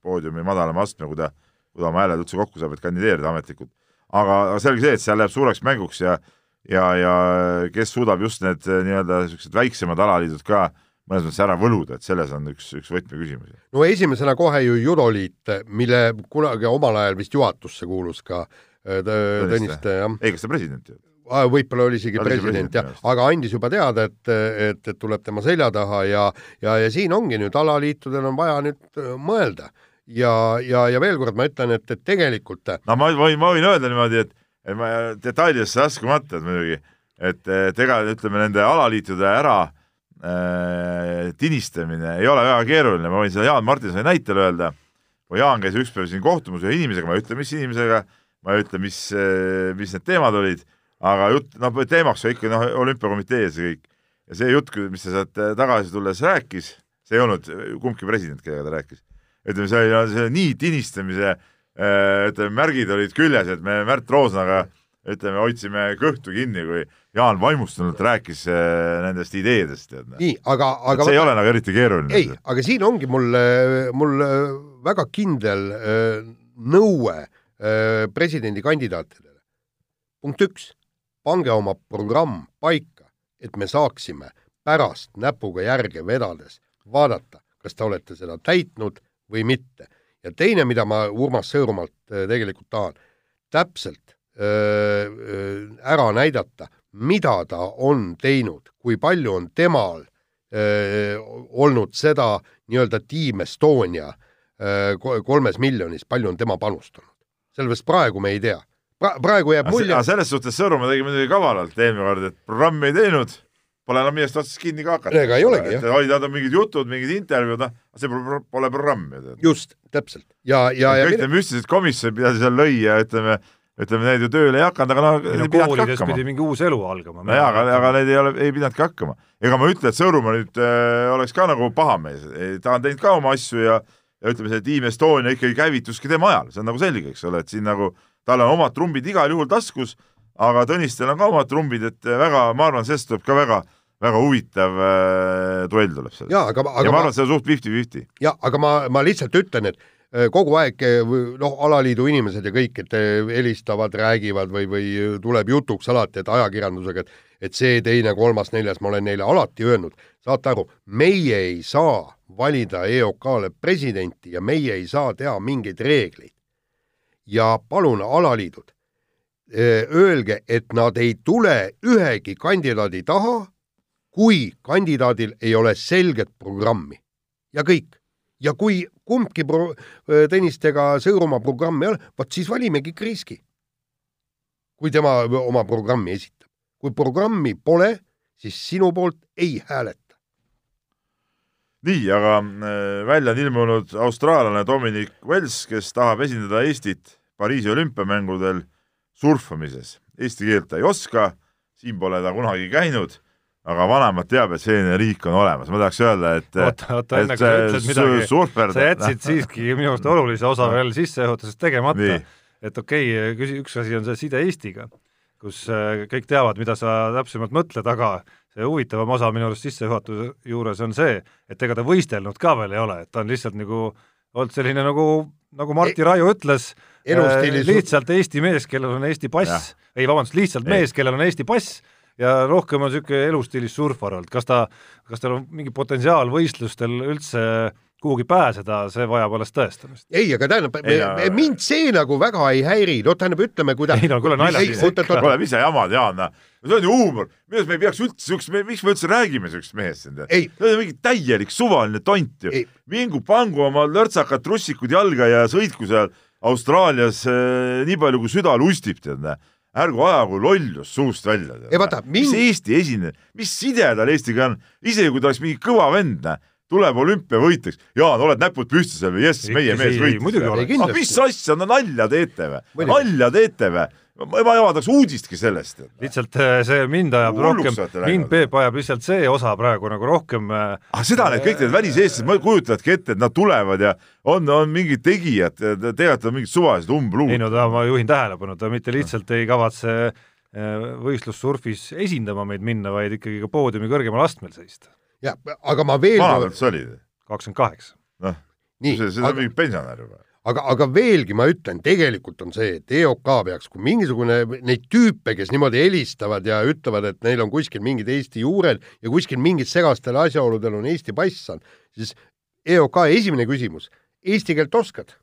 poodiumi madalama astme, kui ta, kui ta oma hääled üldse kokku saab, et kandideerida ametlikult. aga, aga selge see, et seal läheb suureks mänguks ja ja, ja kes suudab just need nii-öelda niisugused väiksemad alaliidud ka äh, mõnes mõttes ära võluda, et selles on üks, üks võtmeküsimusi. no esimesena kohe ju judoliit, mille kunagi omal ajal vist juhatusse kuulus ka äh, Tõniste, jah. ei, kas ta president ju? võib-olla oli isegi president president jah aga andis juba teada, et, et, et tuleb tema selja taha ja, ja, ja siin ongi nüüd alaliitudel on vaja nüüd äh, mõelda ja, ja, ja veel kord ma ütlen, et, et tegelikult no ma võin, ma võin öelda niimoodi, et, et ma detailidesse laskumata, muidugi, et, et ega ütleme nende alaliitude ära äh, tinistamine ei ole väga keeruline, ma võin seda Jaan Martinsoni näitel öelda, kui Jaan käis üks päev siin kohtumas ühe inimesega, ma ei ütle, mis inimesega, ma ei ütle, mis, mis need teemad olid, aga jutt, noh, teemaks oli ikka noh, olümpiakomitee ja see kõik. ja see jutt, mis ta sealt tagasi tulles rääkis, see ei olnud kumbki president, kellega ta rääkis, ütleme, see oli, see oli nii tinistamise äh, ütleme, märgid olid küljes, et me Märt Roosnaga ütleme, hoidsime kõhtu kinni, kui Jaan vaimustunult rääkis äh, nendest ideedest, tead. nii, aga, aga see ei ole nagu eriti keeruline. ei, aga siin ongi mul, mul väga kindel äh, nõue äh, presidendikandidaatidele. punkt üks, pange oma programm paika, et me saaksime pärast näpuga järge vedades vaadata, kas te olete seda täitnud või mitte. ja teine, mida ma Urmas Sõõrumaalt äh, tegelikult tahan, täpselt ära näidata, mida ta on teinud, kui palju on temal öö, olnud seda nii-öelda Team Estonia öö, ko- kolmes miljonis, palju on tema panustanud. sellepärast praegu me ei tea pra. praegu jääb mulje selles suhtes Sõõrumaa tegi muidugi kavalalt eelmine kord, et programmi ei teinud, pole enam millest otsast kinni ka hakata. Ega ei olegi, jah. olid ainult mingid jutud, mingid intervjuud, noh, see pole, pole programm ju just, täpselt. ja, ja, ja kõik need müstilised komisjonid, mida seal lõi ja ütleme, ütleme need ju tööle ei hakanud, aga noh, no ei pidanudki koolides pidi. mingi uus elu algama. no jaa, aga, aga need ei ole, ei pidanudki hakkama. ega ma ei ütle, et Sõõrumaa nüüd äh, oleks ka nagu pahamees, ta on teinud ka oma asju ja ja ütleme, see Team Estonia ikkagi käivituski tema ajal, see on nagu selge, eks ole, et siin nagu tal on omad trumbid igal juhul taskus, aga Tõnistel on ka omad trumbid, et väga, ma arvan, sellest tuleb ka väga, väga huvitav äh, duell tuleb sellest. ja aga, ja aga ma ma arvan, et see on suht fifty-fifty. ja aga ma, ma lihtsalt ütlen, et kogu aeg äh, noh, alaliidu inimesed ja kõik, et äh, helistavad, räägivad või, või tuleb jutuks alati, et ajakirjandusega, et et see, teine, kolmas, neljas, ma olen neile alati öelnud, saate aru, meie ei saa valida EOK-le presidenti ja meie ei saa teha mingeid reegleid. ja palun, alaliidud, öelge, et nad ei tule ühegi kandidaadi taha, kui kandidaadil ei ole selget programmi ja kõik. Ja kui kumbki pro-, Tõnistega Sõõrumaa programmi ei ole, vot siis valimegi Kriiski. kui tema oma programmi esitab. kui programmi pole, siis sinu poolt ei hääleta. nii, aga välja on ilmunud austraallane Dominic Wells, kes tahab esindada Eestit Pariisi olümpiamängudel surfamises. Eesti keelt ta ei oska, siin pole ta kunagi käinud, aga vanemad teab, et selline riik on olemas. ma tahaks öelda, et oota, oota, enne kui sa see ütled midagi, sa jätsid siiski minu arust olulise osa veel sissejuhatuses tegemata. Et okei okay,, küsi-, üks asi on see side Eestiga, kus äh, kõik teavad, mida sa täpsemalt mõtled, aga see huvitavam osa minu arust sissejuhatuse juures on see, et ega ta võistelnud ka veel ei ole, et ta on lihtsalt nagu olnud selline nagu, nagu Martti Raiu ütles, elustiili su- lihtsalt Eesti mees, kellel on Eesti pass, ei vabandust, lihtsalt Ei. mees, kellel on Eesti pass ja rohkem on niisugune elustiilis surfar olnud, kas ta, kas tal on mingi potentsiaal võistlustel üldse kuhugi pääseda, see vajab alles tõestamist. ei, aga tähendab mind see nagu väga ei häiri, no tähendab, ütleme, kui ta ei no kuule, oot, oot. oleme ise jamad, Jaan, noh. see on ju huumor, minu arust me ei peaks üldse siukest, miks me üldse räägime siukest mehest siin, see on mingi täielik suvaline tont ju Ei.. mingu pangu oma lörtsakad trussikud jalga ja sõitku seal Austraalias äh, nii palju, kui süda lustib, tead, näe. Ärgu ajagu lollust suust välja. Mis Eesti esindaja, mis side tal Eestiga on, isegi kui ta oleks mingi kõva vend, tuleb olümpiavõitjaks, Jaan, oled näpud püsti seal või jess, meie mees võitis. aga mis asja, no nalja teete või? Nalja teete või? Ma ma ei avaldaks uudistki sellest. lihtsalt äh, see mind ajab Hulluks rohkem mind Peep ajab lihtsalt see osa praegu nagu rohkem äh, aga seda need kõik need väliseestlased kujutavadki ette, et nad tulevad ja on, on mingid tegijad, tegelikult on mingid suvalised ei umbluud. no ta, ma juhin tähelepanu, ta mitte lihtsalt ei kavatse äh, võistlussurfis esindama meid minna, vaid ikkagi ka poodiumi kõrgemal astmel seista. ja aga ma veel vana ta üldse oli? kakskümmend kaheksa. noh, see, see on aga, mingi pensionär juba. aga, aga veelgi ma ütlen, tegelikult on see, et EOK peaks, kui mingisugune neid tüüpe, kes niimoodi helistavad ja ütlevad, et neil on kuskil mingid Eesti juured ja kuskil mingid segastel asjaoludel on Eesti pass on, siis EOK esimene küsimus, eesti keelt oskad?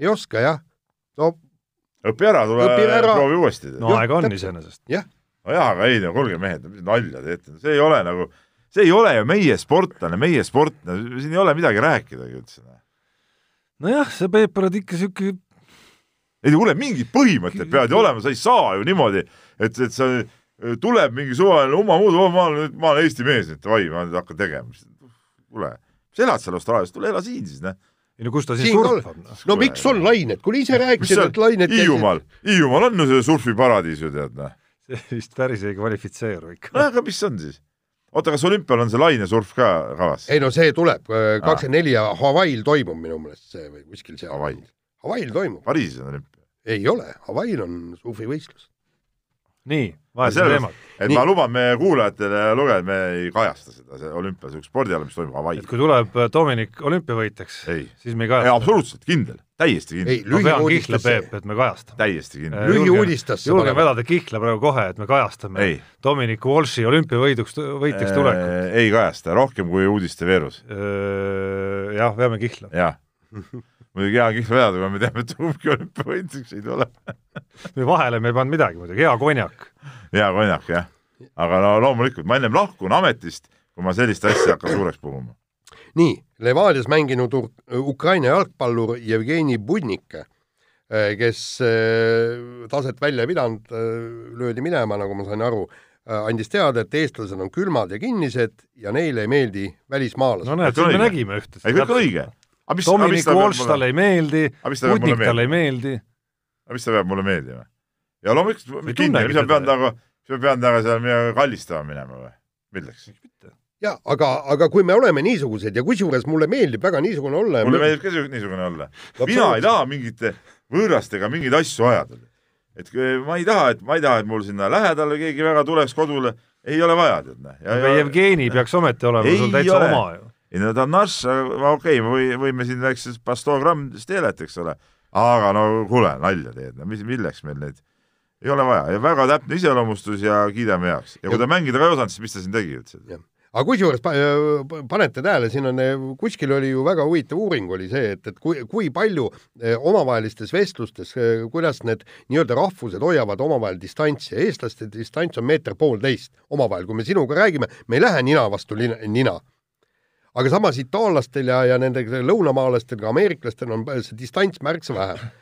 ei oska jah? no õpi ära, tule Õpi ära. proovi uuesti. no Jah, aega on iseenesest. jah, nojah, aga ei no kuulge mehed, mis nalja teete, see ei ole nagu, see ei ole ju meie sportlane, meie sport, siin ei ole midagi rääkidagi üldse. nojah, sa, Peep, oled ikka siuke ei kuule, mingid põhimõtted peavad ju olema, sa ei saa ju niimoodi, et, et sa tuleb mingi suvaline oma muud, ma olen, ma olen Eesti mees nüüd, davai, ma nüüd hakkan tegema. kuule, sa elad seal Austraalias, tule ela siin siis, noh. ei no kus ta siis surfab, noh. no miks on lained, kuule ise rääkisid, et lained Hiiumaal, Hiiumaal on ju see surfiparadiis ju tead, noh. see vist päris ei kvalifitseeru ikka. no aga mis on siis? oota, kas olümpial on see lainesurf ka kavas? ei no see tuleb, kakskümmend neli ja Hawaii'l toimub minu meelest see või kuskil seal. Hawaii'l. Hawaii'l toimub, Pariisis on olümpia. ei ole, Hawaii'l on surfivõistlus. nii, sellepärast- teemat. et Nii. ma luban meie kuulajatele ja lugejad, me ei kajasta seda, see olümpia, see spordiala, mis toimub Hawaii'l et. kui tuleb äh, Dominic olümpiavõitjaks, ei, siis me ei ei kajasta. absoluutselt kindel, täiesti ei, kindel, ma pean kihla, Peep,, et me kajastame. täiesti kindel. Äh, lühiuudistesse julgen vedada kihla praegu kohe, et me kajastame ei, Dominic Walshi olümpiavõiduks, võitjaks tulekut. Äh, ei kajasta, rohkem kui uudiste veerus, jah, veame kihla. jah. Muidugi hea kihla vedada, kui me teame, et kumbki olümpiavõitjaks ei tule. või vahele me ei pannud midagi muidugi, hea konjak. hea konjak, jah. aga no loomulikult, ma ennem lahkun ametist, kui ma sellist asja hakkan suureks puhuma. nii, Levadias mänginud Ukraina jalgpallur Jevgeni Budnik, kes eh, taset välja ei pidanud, löödi minema, nagu ma sain aru, andis teada, et eestlased on külmad ja kinnised ja neile ei meeldi välismaalased no näed, siis me nägime ühte. ei, kõik õige. Dominic Walsh talle ei meeldi, mulle Putnik talle ei meeldi. aga mis ta peab mulle meeldima? ja loomulikult kindel, mis ma pean temaga, mis ma pean temaga seal midagi kallistama minema või? milleks? ja aga, aga kui me oleme niisugused ja kusjuures mulle meeldib väga niisugune olla. mulle meeldib ka niisugune olla. mina ei taha mingite võõrastega mingeid asju ajada. et ma ei taha, et ma ei taha, et mul sinna lähedale keegi väga tuleks kodule, ei ole vaja, tead noh. aga Jevgeni peaks ometi olema sul täitsa ole. oma ju. Ei no ta on narss, okei okay,, me või, võime siin väikses pastogrammist teelet, eks ole, aga no kuule, nalja teed, no mis, milleks meil neid, ei ole vaja ja väga täpne iseloomustus ja kiidame heaks. ja kui ta mängida ka ei osanud, siis mis ta siin tegi üldse? aga kusjuures pa- panete tähele, siin on, kuskil oli ju väga huvitav uuring oli see, et, et kui, kui palju eh, omavahelistes vestlustes, kuidas need nii-öelda rahvused hoiavad omavahel distantsi, eestlaste distants on meeter poolteist omavahel, kui me sinuga räägime, me ei lähe nina vastu lina, nina. Aga samas itaallastel ja, ja nende lõunamaalastel, ka ameeriklastel on see distants märksa vähem,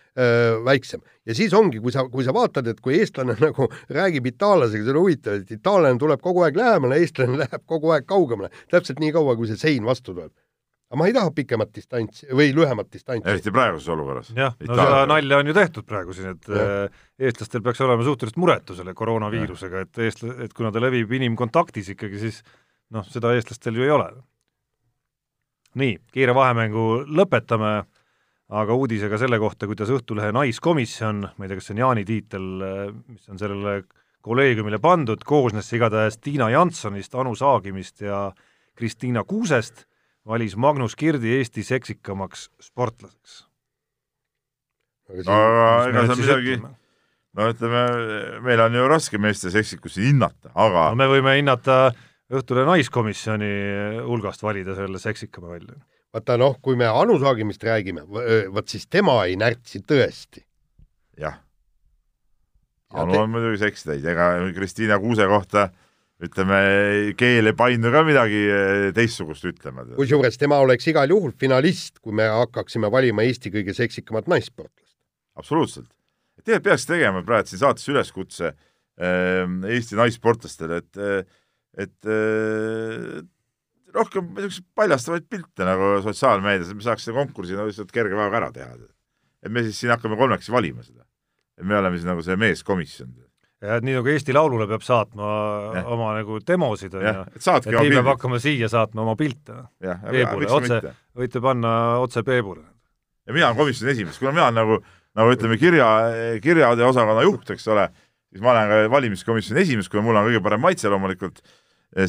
väiksem. ja siis ongi, kui sa, kui sa vaatad, et kui eestlane nagu räägib itaallasega, see on huvitav, et itaallane tuleb kogu aeg lähemale, eestlane läheb kogu aeg kaugemale, täpselt nii kaua, kui see sein vastu tuleb. aga ma ei taha pikemat distantsi või lühemat distantsi. eriti praeguses olukorras. jah, no seda nalja on ju tehtud praegu siin, et Jah. äh, eestlastel peaks olema suhteliselt muretu selle koroonaviirusega, et eestla-, et kuna ta levib inimkontaktis ikkagi, siis noh, seda eestlastel ju ei ole. nii, kiire vahemängu lõpetame, aga uudisega selle kohta, kuidas Õhtulehe naiskomisjon, ma ei tea, kas see on Jaani tiitel, mis on sellele kolleegiumile pandud, koosnes see igatahes Tiina Jansonist, Anu Saagimist ja Kristiina Kuusest, valis Magnus Kirdi Eesti seksikamaks sportlaseks. aga ega sa midagi, no ütleme, meil on ju raske meeste seksikusi hinnata, aga no me võime hinnata Õhtulehe naiskomisjoni hulgast valida selle seksikama välja. vaata noh, kui me Anu Saagimist räägime, vot siis tema ei närtsi tõesti. jah. Ja Anu on muidugi seksitäis, ega Kristiina Kuuse kohta ütleme, keel ei paindu ka midagi eh, teistsugust ütlema. kusjuures tema oleks igal juhul finalist, kui me hakkaksime valima Eesti kõige seksikamat naissportlast. absoluutselt. tegelikult peaks tegema praegu siin saates üleskutse äh, Eesti naissportlastele, et, et äh, rohkem niisuguseid paljastavaid pilte nagu sotsiaalmeedias, et me saaks selle konkursi nagu lihtsalt kerge päevaga ära teha. et me siis siin hakkame kolmekesi valima seda. et me oleme siis nagu see meeskomisjon. ja et nii nagu Eesti Laulule peab saatma ja. Oma nagu demosid, on ju, et et oma nii peab hakkama siia saatma oma pilte. aga Peebule, otse. võite panna otse Peebule. ja mina olen komisjoni esimees, kuna mina olen nagu, nagu ütleme, kirja, kirjade osakonna juht, eks ole, siis ma olen ka valimiskomisjoni esimees, kuna mul on kõige parem maitse loomulikult,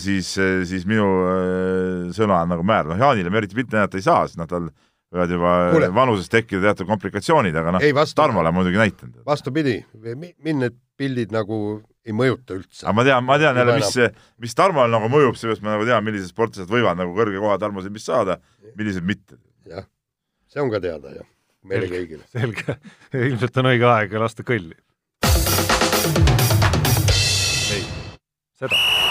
siis, siis minu äh, sõna on nagu määr, noh Jaanile me eriti pilte näidata ei saa, sest noh, tal võivad juba Kuule. vanuses tekkida teatud komplikatsioonid, aga noh, Tarmole muidugi näitanud. vastupidi, mind need pildid nagu ei mõjuta üldse aga. ma tean, ma tean jälle, mis, mis Tarmole nagu mõjub, seepärast ma nagu tean, millised sportlased võivad nagu kõrge koha Tarmo silmis saada, millised mitte. jah, see on ka teada jah, meile kõigile. selge, ilmselt on õige aeg lasta kõlli. ei, seda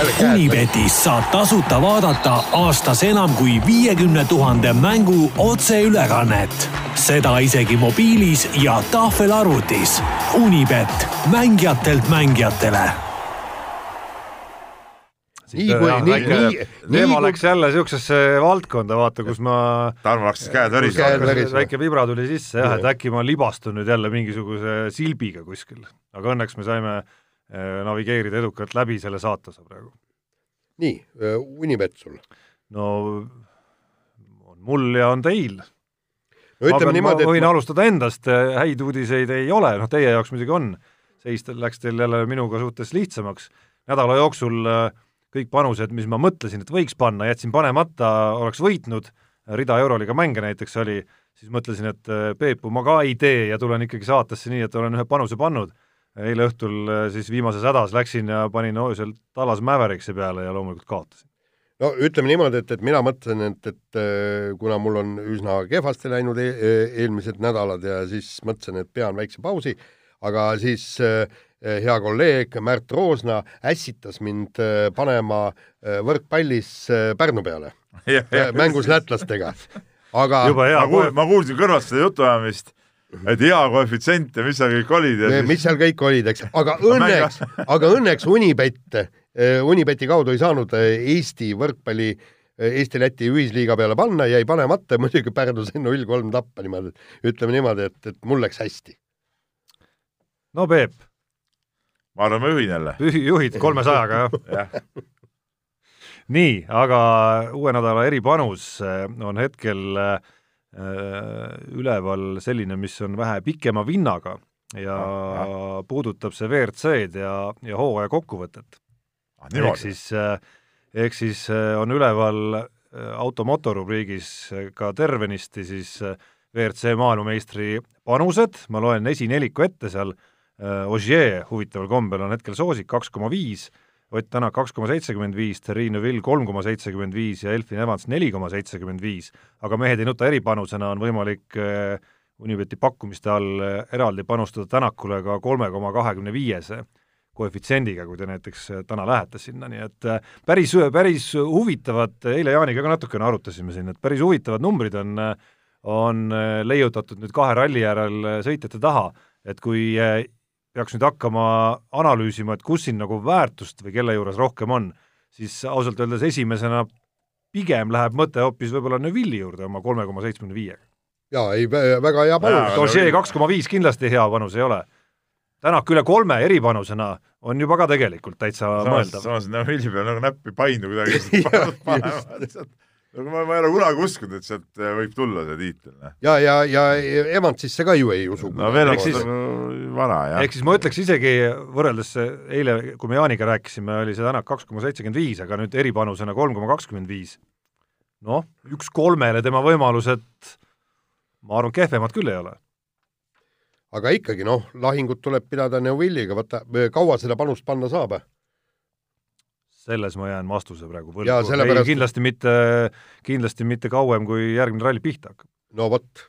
Unibetis saab tasuta vaadata aastas enam kui viiekümne tuhande mängu otseülekannet. seda isegi mobiilis ja tahvelarvutis. Unibet, mängijatelt mängijatele nii kui, nii, nii, teema nii läks jälle siuksesse valdkonda, vaata, kus ma Tarmo hakkas käed värisema Käed värisema. väike vibra tuli sisse jah, et äkki ma libastun nüüd jälle mingisuguse silbiga kuskil. aga õnneks me saime eh, navigeerida edukalt läbi selle saatuse praegu. nii, Unibet sul. no on mul ja on teil. no ma, ütleme niimoodi, võin et ma, alustada endast, häid uudiseid ei ole, noh teie jaoks muidugi on, seis läks teil jälle minuga suhtes lihtsamaks. nädala jooksul äh, kõik panused, mis ma mõtlesin, et võiks panna, jätsin panemata, oleks võitnud, rida Euroliiga mänge näiteks oli, siis mõtlesin, et äh, Peepu ma ka ei tee ja tulen ikkagi saatesse nii, et olen ühe panuse pannud. Eile õhtul äh, siis viimases hädas läksin ja panin öösel Tallas Mäveriksi peale ja loomulikult kaotasin. no ütleme niimoodi, et, et mina mõtlesin, et, et äh, kuna mul on üsna kehvasti läinud e eelmised nädalad ja siis mõtlesin, et pean väikse pausi, aga siis äh, hea kolleeg Märt Roosna ässitas mind äh, panema võrkpallis Pärnu peale, mängus lätlastega. aga jube hea ma kuulsin, kõrvalt seda jutuajamist, et hea koefitsient ja mis seal kõik olid ja mis seal kõik olid, eks, aga õnneks, aga õnneks Unibet, Unibeti kaudu ei saanud äh, Eesti võrkpalli Eesti-Läti ühisliiga peale panna, jäi panemata ja muidugi Pärnu sai null kolm tappa niimoodi, ütleme niimoodi, et, et mul läks hästi. no Peep, ma arvan, ma juhin jälle. juhid kolmesajaga, jah? jah, nii, aga uue nädala eripanus eh, on hetkel äh, üleval selline, mis on vähe pikema vinnaga ja Ah, puudutab see WRC-d ja, ja hooaja kokkuvõtet. ehk niimoodi. siis, ehk siis äh, on üleval äh, automoto rubriigis äh, ka tervenisti siis äh, WRC maailmameistri panused, ma loen esineliku ette seal, Ogier huvitaval kombel on hetkel soosik kaks koma viis, Ott Tänak kaks koma seitsekümmend viis, Terrine Vill kolm koma seitsekümmend viis ja Elfin Evans neli koma seitsekümmend viis. aga mehed ei nuta eripanusena on võimalik äh, Unibeti pakkumiste all äh, eraldi panustada Tänakule ka kolme koma kahekümne viiese koefitsiendiga, kui te näiteks äh, täna lähete sinna, nii et päris, päris huvitavad, eile Jaaniga ka natukene arutasime siin, et päris huvitavad numbrid on, on leiutatud nüüd kahe ralli järel sõitjate taha, et kui peaks nüüd hakkama analüüsima, et kus siin nagu väärtust või kelle juures rohkem on, siis ausalt öeldes esimesena pigem läheb mõte hoopis võib-olla Neuvilli juurde oma kolme koma seitsmekümne viiega. jaa, ei, väga hea panus. Ožee kaks koma viis kindlasti hea panus ei ole. Tänak üle kolme eripanusena on juba ka tegelikult täitsa samas, mõeldav. samas Neuvilli peal nagu näppi painu kuidagi. nagu ma, ma ei ole kunagi uskunud, et sealt äh, võib tulla see tiitel. noh. ja, ja, ja Evansisse ka ju ei usu. no veel on Ehk siis- vana, jah. ehk siis ma ütleks isegi võrreldes eile, kui me Jaaniga rääkisime, oli see Tänak kaks koma seitsekümmend viis, aga nüüd eripanusena kolm koma kakskümmend viis. noh, üks kolmele tema võimalused, ma arvan, kehvemad küll ei ole. aga ikkagi noh, lahingut tuleb pidada Neuvilliga, vaata kaua seda panust panna saab? Selles ma jään vastuse praegu võlgu, sellepärast- ei kindlasti mitte, kindlasti mitte kauem, kui järgmine ralli pihta hakkab. no vot,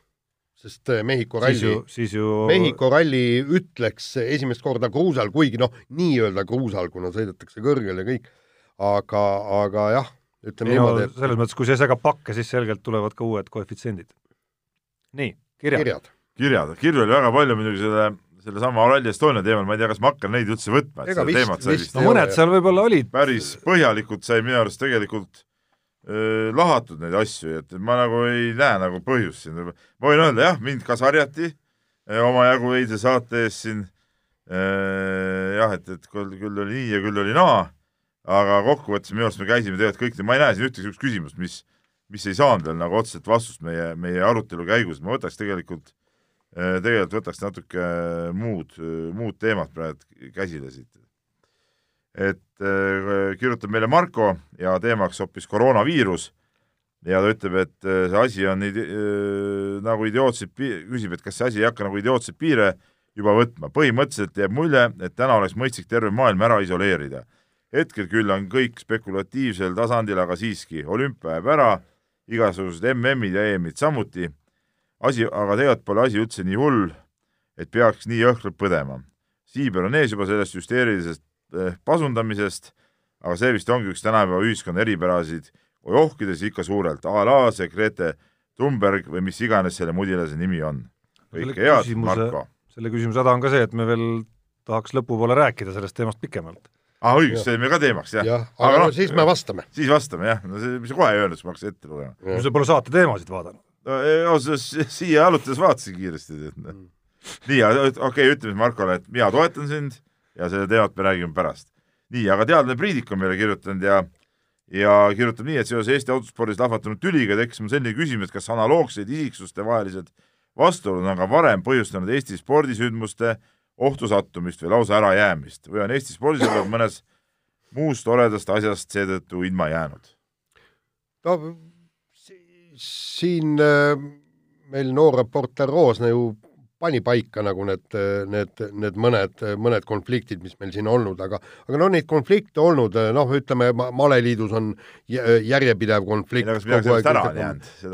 sest eh, Mehhiko ralli ju, siis ju Mehhiko ralli ütleks esimest korda kruusal, kuigi noh, nii-öelda kruusal, kuna sõidetakse kõrgel ja kõik, aga, aga jah, ütleme ei no niimoodi, et selles mõttes, kui see segab pakke, siis selgelt tulevad ka uued koefitsiendid. nii, kirjad, kirjad. kirjad. kirjad, kirju oli väga palju muidugi selle, sellesama Rally Estonia teemal, ma ei tea, kas ma hakkan neid üldse võtma, et seda teemat sai vist no mõned seal võib-olla olid, päris põhjalikult sai minu arust tegelikult öö, lahatud neid asju, et ma nagu ei näe nagu põhjust siin. ma võin öelda jah, mind ka sarjati öö, omajagu eilse saate ees siin. jah, et, et küll, küll oli nii ja küll oli naa, aga kokkuvõttes minu arust me käisime tegelikult kõik, ma ei näe siin ühtegi niisugust küsimust, mis, mis ei saanud veel nagu otseselt vastust meie, meie arutelu käigus, ma võtaks tegelikult, tegelikult võtaks natuke muud, muud teemat praegu käsile siit et äh, kirjutab meile Marko ja teemaks hoopis koroonaviirus ja ta ütleb, et äh, see asi on äh, nagu idiootseid, küsib, et kas see asi ei hakka nagu idiootseid piire juba võtma. põhimõtteliselt jääb mulje, et täna oleks mõistlik terve maailm ära isoleerida. hetkel küll on kõik spekulatiivsel tasandil, aga siiski, olümpia jääb ära, igasugused MM-id ja EM-id samuti. Asi, aga tegelikult pole asi üldse nii hull, et peaks nii jõhkralt põdema. Siiber on ees juba sellest hüsteerilisest eh, pasundamisest, aga see vist ongi üks tänapäeva ühiskonna eripärasid, johkides ikka suurelt, a la see Grete Thunberg või mis iganes selle mudilase nimi on. kõike head, Marko! selle küsimuse häda on ka see, et me veel tahaks lõpupoole rääkida sellest teemast pikemalt. aa, õigus, see oli meil ka teemaks, jah? jah, aga, aga no, siis me vastame. siis vastame, jah, no see, mis sa kohe ei öelnud, siis ma hakkasin ette lugema. no sa pole saate teemasid vaadanud? No ausalt siia alutades vaatasin kiiresti, et noh. nii, okei okay,, ütleme Markole, et mina toetan sind ja selle teemat me räägime pärast. nii, aga teadlane Priidik on meile kirjutanud ja ja kirjutab nii, et seoses Eesti autospordis lahvatanud tüliga tekkis mul selline küsimus, kas analoogseid isiksuste vahelised vastuolud on ka varem põhjustanud Eesti spordisündmuste ohtu sattumist või lausa ärajäämist või on Eesti spordisõbrad mõnes muust toredast asjast seetõttu ilma jäänud? no siin äh, meil noor reporter Roosna ju pani paika nagu need, need, need mõned, mõned konfliktid, mis meil siin olnud, aga aga no neid konflikte olnud, noh, ütleme maleliidus on järjepidev konflikt.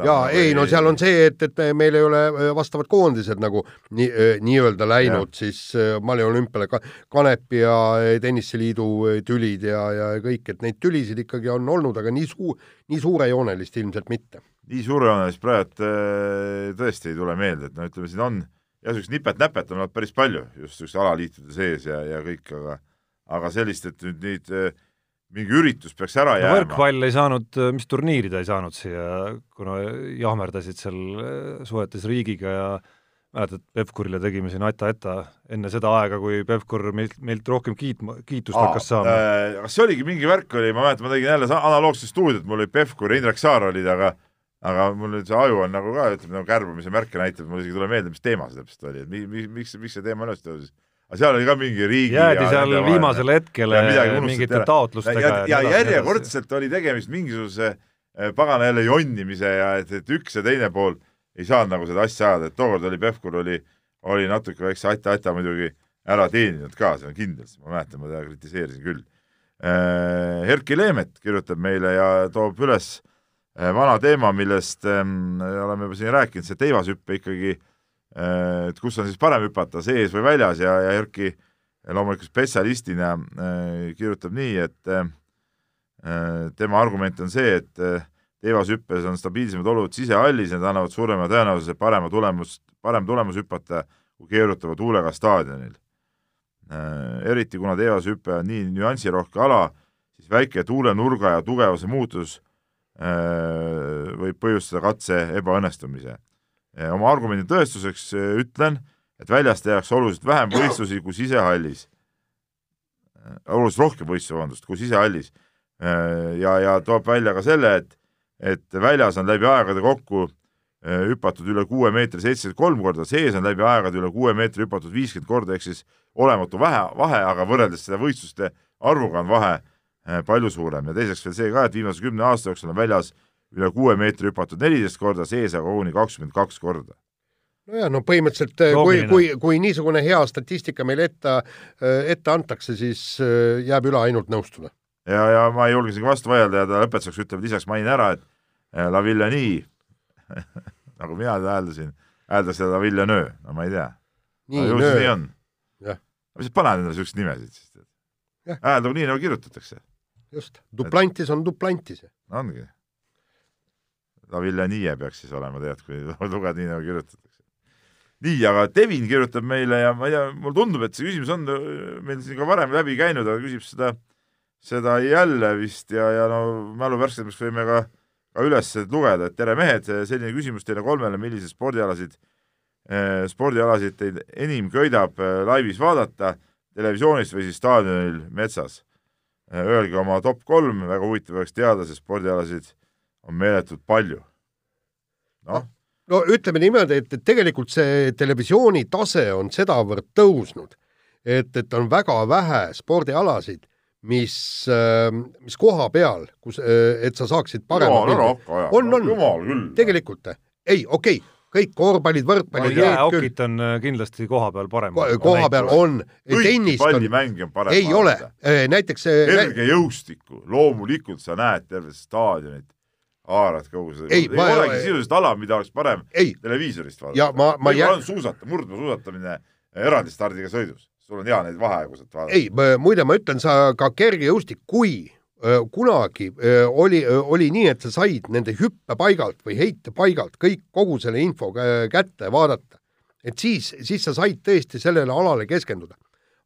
jaa, ei no seal on see, et, et meil ei ole vastavad koondised nagu nii, nii-öelda läinud ja. siis maleolümpiale ka, Kanepi ja Tenniseliidu tülid ja, ja kõik, et neid tülisid ikkagi on olnud, aga nii suu-, nii suurejoonelist ilmselt mitte. nii suurejoonelist praegu tõesti ei tule meelde, et no ütleme, siin on jah, niisugust nipet-näpet on olnud päris palju just niisuguste alaliitude sees ja, ja kõik, aga aga sellist, et nüüd neid mingi üritus peaks ära no, jääma. võrkpall ei saanud, mis turniiri ta ei saanud siia, kuna jahmerdasid seal suhetes riigiga ja mäletad, Pevkurile tegime siin ata-ata enne seda aega, kui Pevkur meilt, meilt rohkem kiitma, kiitust Aa, hakkas saama äh,. kas see oligi mingi värk oli, ma mäletan, ma tegin jälle analoogset stuudiot, mul oli Pevkur ja Indrek Saar olid, aga aga mul nüüd see aju on nagu ka, ütleme nagu kärbamise märke näitab, mul isegi ei tule meelde, mis teema see täpselt oli, et mi-, mi-, miks, miks see teema üles tõusis. aga seal oli ka mingi riigi jäädi seal viimasele hetkele mingite taotlustega ja, ja, ja järjekordselt oli tegemist mingisuguse eh, pagana jälle jonnimise ja et, et üks ja teine pool ei saanud nagu seda asja ajada, et tookord oli Pevkur oli, oli natuke väikse ata-ata muidugi ära teeninud ka, see on kindel, ma mäletan, ma teda kritiseerisin küll. Eh, Erki Leemet kirjutab meile ja toob üles Äh, vana teema, millest ähm, oleme juba siin rääkinud, see teivashüppe ikkagi äh,, et kus on siis parem hüpata, sees või väljas ja, ja Erki loomulikult spetsialistina äh, kirjutab nii, et äh, tema argument on see, et äh, teivashüppes on stabiilsemad olud sisehallis, need annavad suurema tõenäosuse parema tulemust, parem tulemus hüpata kui keerutava tuulega staadionil äh,. eriti kuna teivashüpe on nii nüansirohke ala, siis väike tuulenurga ja tugevuse muutus Äh, võib põhjustada katse ebaõnnestumise. oma argumendi tõestuseks äh, ütlen, et väljas tehakse oluliselt vähem võistlusi kui sisehallis. Äh, oluliselt rohkem võistlusi, vabandust, kui sisehallis. ja, ja toob välja ka selle, et, et väljas on läbi aegade kokku hüpatud üle kuue meetri seitsekümmend kolm korda, sees on läbi aegade üle kuue meetri hüpatud viiskümmend korda, ehk siis olematu vähe, vahe, aga võrreldes seda võistluste arvuga on vahe Äh, palju suurem ja teiseks veel see ka, et viimase kümne aasta jooksul on väljas üle kuue meetri hüpatud neliteist korda, sees aga koguni kakskümmend kaks korda. nojah, no põhimõtteliselt äh, kui, kui, kui niisugune hea statistika meile ette, äh, ette antakse, siis jääb üle ainult nõustuda. ja, ja ma ei julge isegi vastu vaielda ja ta lõpetuseks ütleb, lisaks mainin ära, et La Villani nagu mina teda hääldasin, hääldas seda La Villanöö, no ma ei tea. nii, nöö. nii on. mis sa paned endale siukseid nimesid siis? hääldab nii, nagu kirjutatakse just, duplantis on duplantis. ongi. La Villanie peaks siis olema, tead, kui luged nii, nagu kirjutatakse. nii, aga Devin kirjutab meile ja ma ei tea, mulle tundub, et see küsimus on meil siin ka varem läbi käinud, aga küsib seda, seda jälle vist ja, ja no mälu värskendamiseks võime ka, ka üles lugeda, et tere mehed, selline küsimus teile kolmele, milliseid spordialasid eh,, spordialasid teid enim köidab eh, laivis vaadata, televisioonist või siis staadionil metsas Äh, öelge oma top kolm, väga huvitav oleks teada, sest spordialasid on meeletult palju. noh. no ütleme niimoodi, et, et tegelikult see televisiooni tase on sedavõrd tõusnud, et, et on väga vähe spordialasid, mis, äh, mis koha peal, kus, äh, et sa saaksid parema pildi. on, on, tegelikult, ei, okei okay kõik korvpallid, võrkpallid no,. jäähokit on äh, kindlasti koha peal parem Ko. koha peal on. pallimänge on parem. ei ole, äh, näiteks. Äh, kergejõustikku, loomulikult sa näed tervet staadionit, haarad kogu seda. ei, ei olegi sisuliselt ala, mida oleks parem ei. televiisorist vaadata. ja ma, ma jää... on suusata, murdmaasuusatamine eraldi stardiga sõidus sul on hea neid vaheaegu sealt vaadata. ei, muide, ma ütlen, sa ka kergejõustik, kui kunagi oli, oli nii, et sa said nende hüppepaigalt või heitepaigalt kõik, kogu selle info kätte vaadata, et siis, siis sa said tõesti sellele alale keskenduda.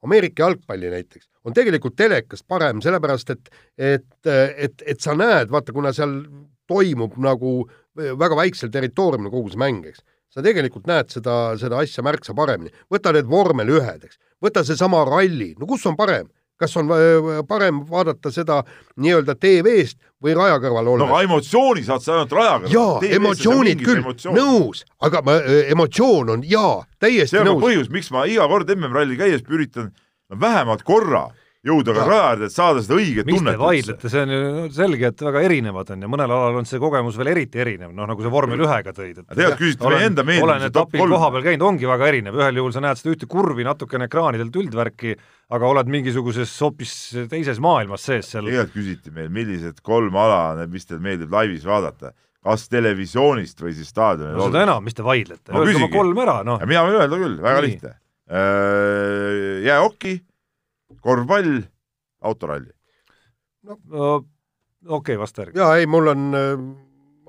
Ameerika jalgpalli näiteks on tegelikult telekast parem, sellepärast et, et, et, et sa näed, vaata, kuna seal toimub nagu väga väiksel territooriumil kogu see mäng, eks sa tegelikult näed seda, seda asja märksa paremini. võta need vormel ühed, eks, võta seesama ralli, no kus on parem? Kas on äh, parem vaadata seda nii-öelda TV-st või raja kõrval olles? no aga emotsiooni saad sa ainult raja kõrval. jaa, emotsioonid küll, nõus, aga ma, äh, emotsioon on jaa, täiesti nõus. see on nõus. põhjus, miks ma iga kord MM-ralli käies üritan vähemalt korra jõuda ka raja äärde, et saada seda õiget mis tunnet. mis te vaidlete, see on ju selge, et väga erinevad on ja mõnel alal on see kogemus veel eriti erinev, noh nagu sa vormel ühega tõid. tegelikult küsite meie enda meeldimise olen etapil koha peal käinud, ongi väga erinev, ühel juhul sa näed seda ühte kurvi natukene ekraanidelt üldvärki, aga oled mingisuguses hoopis teises maailmas sees seal. tegelikult küsiti meil, millised kolm ala, mis teil meeldib laivis vaadata kas televisioonist või siis staadionil no seda enam, mis te vaidlete, öelge oma kolm ära, noh. mina võin öelda küll, väga Nii. lihtne. Äh, jäähoki, korvpall, autoralli. no, no okei okay,, vasta järgi. jaa, ei, mul on äh,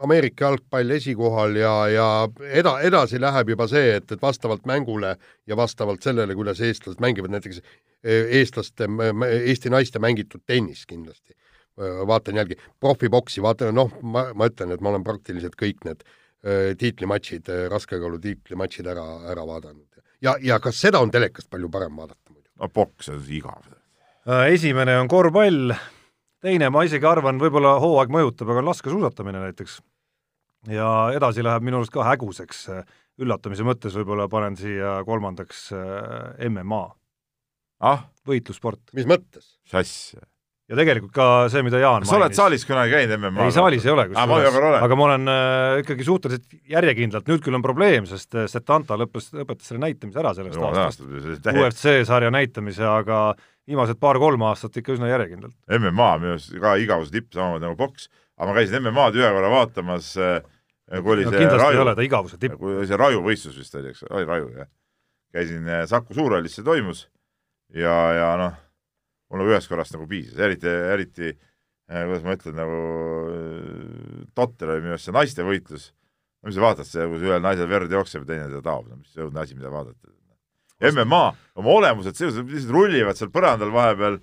Ameerika jalgpall esikohal ja, ja eda-, edasi läheb juba see, et, et vastavalt mängule ja vastavalt sellele, kuidas eestlased mängivad, näiteks äh, eestlaste, Eesti naiste mängitud tennis kindlasti. Äh, vaatan jälgi, profiboksi, vaatan, noh, ma, ma ütlen, et ma olen praktiliselt kõik need äh, tiitlimatšid, raskekaalu tiitlimatšid ära, ära vaadanud. ja, ja kas seda on telekast palju parem vaadata no poks on igav Äh, esimene on korvpall, teine ma isegi arvan, võib-olla hooaeg mõjutab, aga on laskesuusatamine näiteks. ja edasi läheb minu arust ka häguseks, üllatamise mõttes võib-olla panen siia kolmandaks äh, MMA. ah? võitlussport. mis mõttes? mis asja? Ja tegelikult ka see, mida Jaan sa oled saalis kunagi käinud MMA-ga? ei, saalis ei ole kusjuures ah,, aga ma olen äh, ikkagi suhteliselt järjekindlalt, nüüd küll on probleem, sest äh, Setanta lõppes, lõpetas selle näitamise ära sellest no, aastast, UFC sarja näitamise, aga viimased paar-kolm aastat ikka üsna järjekindlalt. MMA minu arust ka igavuse tipp, samamoodi nagu poks, aga ma käisin MM-ad ühe korra vaatamas äh, kui oli no, see kindlasti Raju, ei ole ta igavuse tipp. kui oli see Raju võistlus vist oli, eks, oli Raju, jah. käisin äh, Saku Suurhallis, see toimus ja, ja noh mul nagu ühest korrast nagu piisas, eriti, eriti eh, kuidas ma ütlen, nagu eh, totter oli minu arust see naiste võitlus. no mis sa vaatad, see, kus ühel naisel verd jookseb ja teine teda taob, no mis õudne asi, mida vaadata. MMA oma olemuselt, see, lihtsalt rullivad seal põrandal vahepeal,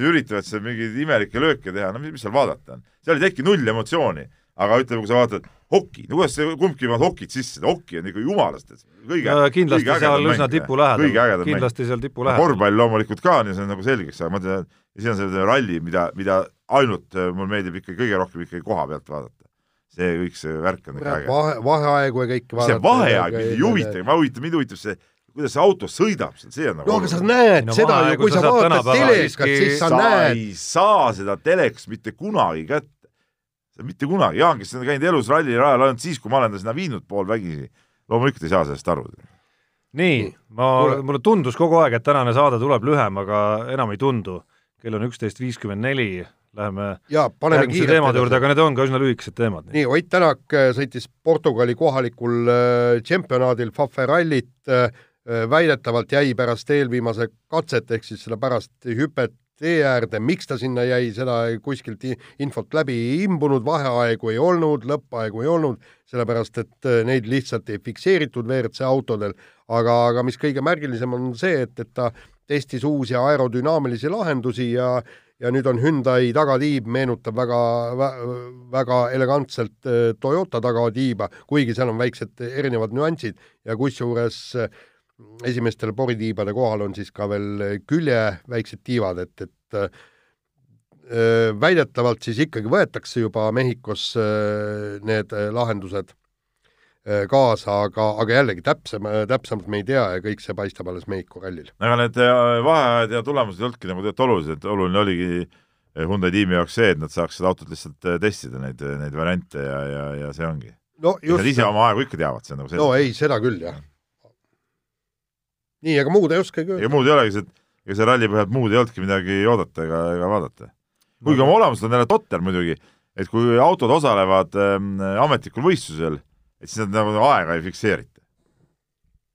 üritavad seal mingeid imelikke lööke teha, no mis, mis seal vaadata on. seal ei teki null emotsiooni, aga ütleme, kui sa vaatad hoki, no kuidas see kumbki paneb hokit sisse, hoki on ikka jumalast, et kõige no, kindlasti kõige seal üsna tipu lähedal, kindlasti seal tipu lähedal. korvpall loomulikult ka, nii see on nagu selgeks saanud, ma tean, siis on see ralli, mida, mida ainult äh, mulle meeldib ikka kõige rohkem ikkagi koha pealt vaadata. see kõik, see värk on ikka äge. vahe, vaheaegu ja kõike vaadata. see vaheaeg mind ei huvita, ma huvitab, mind huvitab see kuidas see auto sõidab seal, see on nagu no aga sa näed no, seda ju, kui sa, sa vaatad telekat, siis sa, sa näed. ei saa seda teleks mitte kunagi kätte mitte kunagi, Jaan, kes on käinud elus rallirajal ainult siis, kui ma olen ta sinna viinud poolvägisi, loomulikult ei saa sellest aru. nii, ma, mulle tundus kogu aeg, et tänane saade tuleb lühem, aga enam ei tundu. kell on üksteist viiskümmend neli, läheme ja, järgmise teemade juurde, aga need on ka üsna lühikesed teemad. nii, Ott Tänak äh, sõitis Portugali kohalikul äh, tšempionaadil Fafe rallit, äh, väidetavalt jäi pärast eelviimase katset ehk siis selle pärast hüpet tee äärde, miks ta sinna jäi, seda kuskilt infot läbi ei imbunud, vaheaegu ei olnud, lõppaegu ei olnud, sellepärast et äh, neid lihtsalt ei fikseeritud WRC autodel, aga, aga mis kõige märgilisem on see, et, et ta testis uusi aerodünaamilisi lahendusi ja ja nüüd on Hyundai tagatiib, meenutab väga, väga elegantselt äh, Toyota tagatiiba, kuigi seal on väiksed erinevad nüansid ja kusjuures äh, esimestel poritiibade kohal on siis ka veel külje väiksed tiivad, et, et äh, väidetavalt siis ikkagi võetakse juba Mehhikos äh, need lahendused äh, kaasa, aga, aga jällegi täpsem, täpsemalt me ei tea ja kõik see paistab alles Mehhiko rallil. aga need vaheajad ja tulemused ei olnudki nagu tegelikult olulised, oluline oligi Hyundai tiimi jaoks see, et nad saaks seda autot lihtsalt testida, neid, neid variante ja, ja, ja see ongi. no just. Nad ise oma aegu ikka teavad, see on nagu selge. no ei, seda küll, jah nii, aga muud ei oskagi öelda. ega muud ei olegi, sest ega see ralli põhjalt muud ei olnudki midagi oodata ega, ega vaadata. kuigi oma olemuselt on jälle totter muidugi, et kui autod osalevad ähm, ametlikul võistlusel, et siis nad nagu aega ei fikseerita.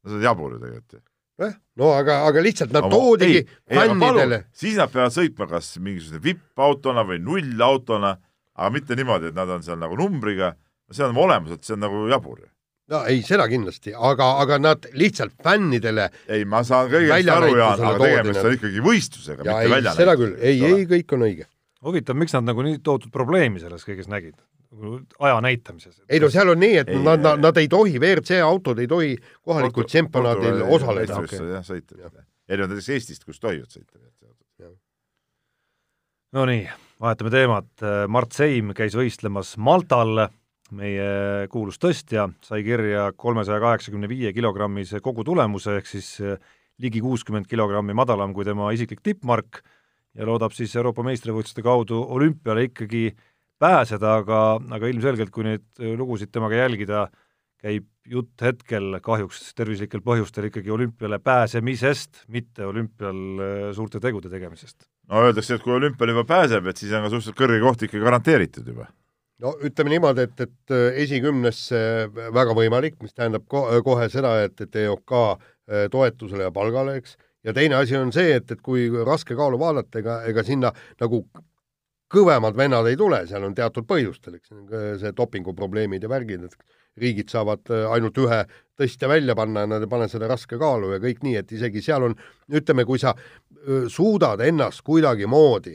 no see on jabur ju tegelikult. jah, no aga, aga lihtsalt nad Aga- toodigi fännidele siis nad peavad sõitma kas mingisuguse vippautona või nullautona, aga mitte niimoodi, et nad on seal nagu numbriga, see on olemuselt, see on nagu jabur ju. No ei, seda kindlasti, aga, aga nad lihtsalt fännidele ei, ma saan kõigest aru, Jaan, aga tegemist nad. on ikkagi võistlusega, ja mitte ei, välja seda küll, ei, ei, kõik on õige. huvitav, miks nad nagu nii tohutut probleemi selles kõiges nägid? aja näitamises. ei no seal on nii, et Ei, nad, nad, ei. nad ei tohi, WRC autod ei tohi kohalikul tšempionaadil osaleda. jah, sõita. erinevalt näiteks Eestist, kus tohivad sõita. Nonii, vahetame teemat, Mart Seim käis võistlemas Maltal, meie kuulus tõstja sai kirja kolmesaja kaheksakümne viie kilogrammise kogutulemuse ehk siis eh, ligi kuuskümmend kilogrammi madalam kui tema isiklik tippmark ja loodab siis Euroopa meistrivõistluste kaudu olümpiale ikkagi pääseda, aga, aga ilmselgelt, kui neid eh, lugusid temaga jälgida, käib jutt hetkel kahjuks tervislikel põhjustel ikkagi olümpiale pääsemisest, mitte olümpial eh, suurte tegude tegemisest. no öeldakse, et kui olümpiale juba pääseb, et siis on ka suhteliselt kõrge koht ikka garanteeritud juba. No ütleme niimoodi, et, et äh, esikümnesse väga võimalik, mis tähendab ko kohe seda, et, et EOK äh, toetusele ja palgale, eks, ja teine asi on see, et, et kui raske kaalu vaadata, ega, ega sinna nagu kõvemad vennad ei tule, seal on teatud põhjustel, eks, see dopinguprobleemid ja värgid, et riigid saavad äh, ainult ühe tõstja välja panna ja nad ei pane seda raske kaalu ja kõik nii, et isegi seal on, ütleme, kui sa suudad ennast kuidagimoodi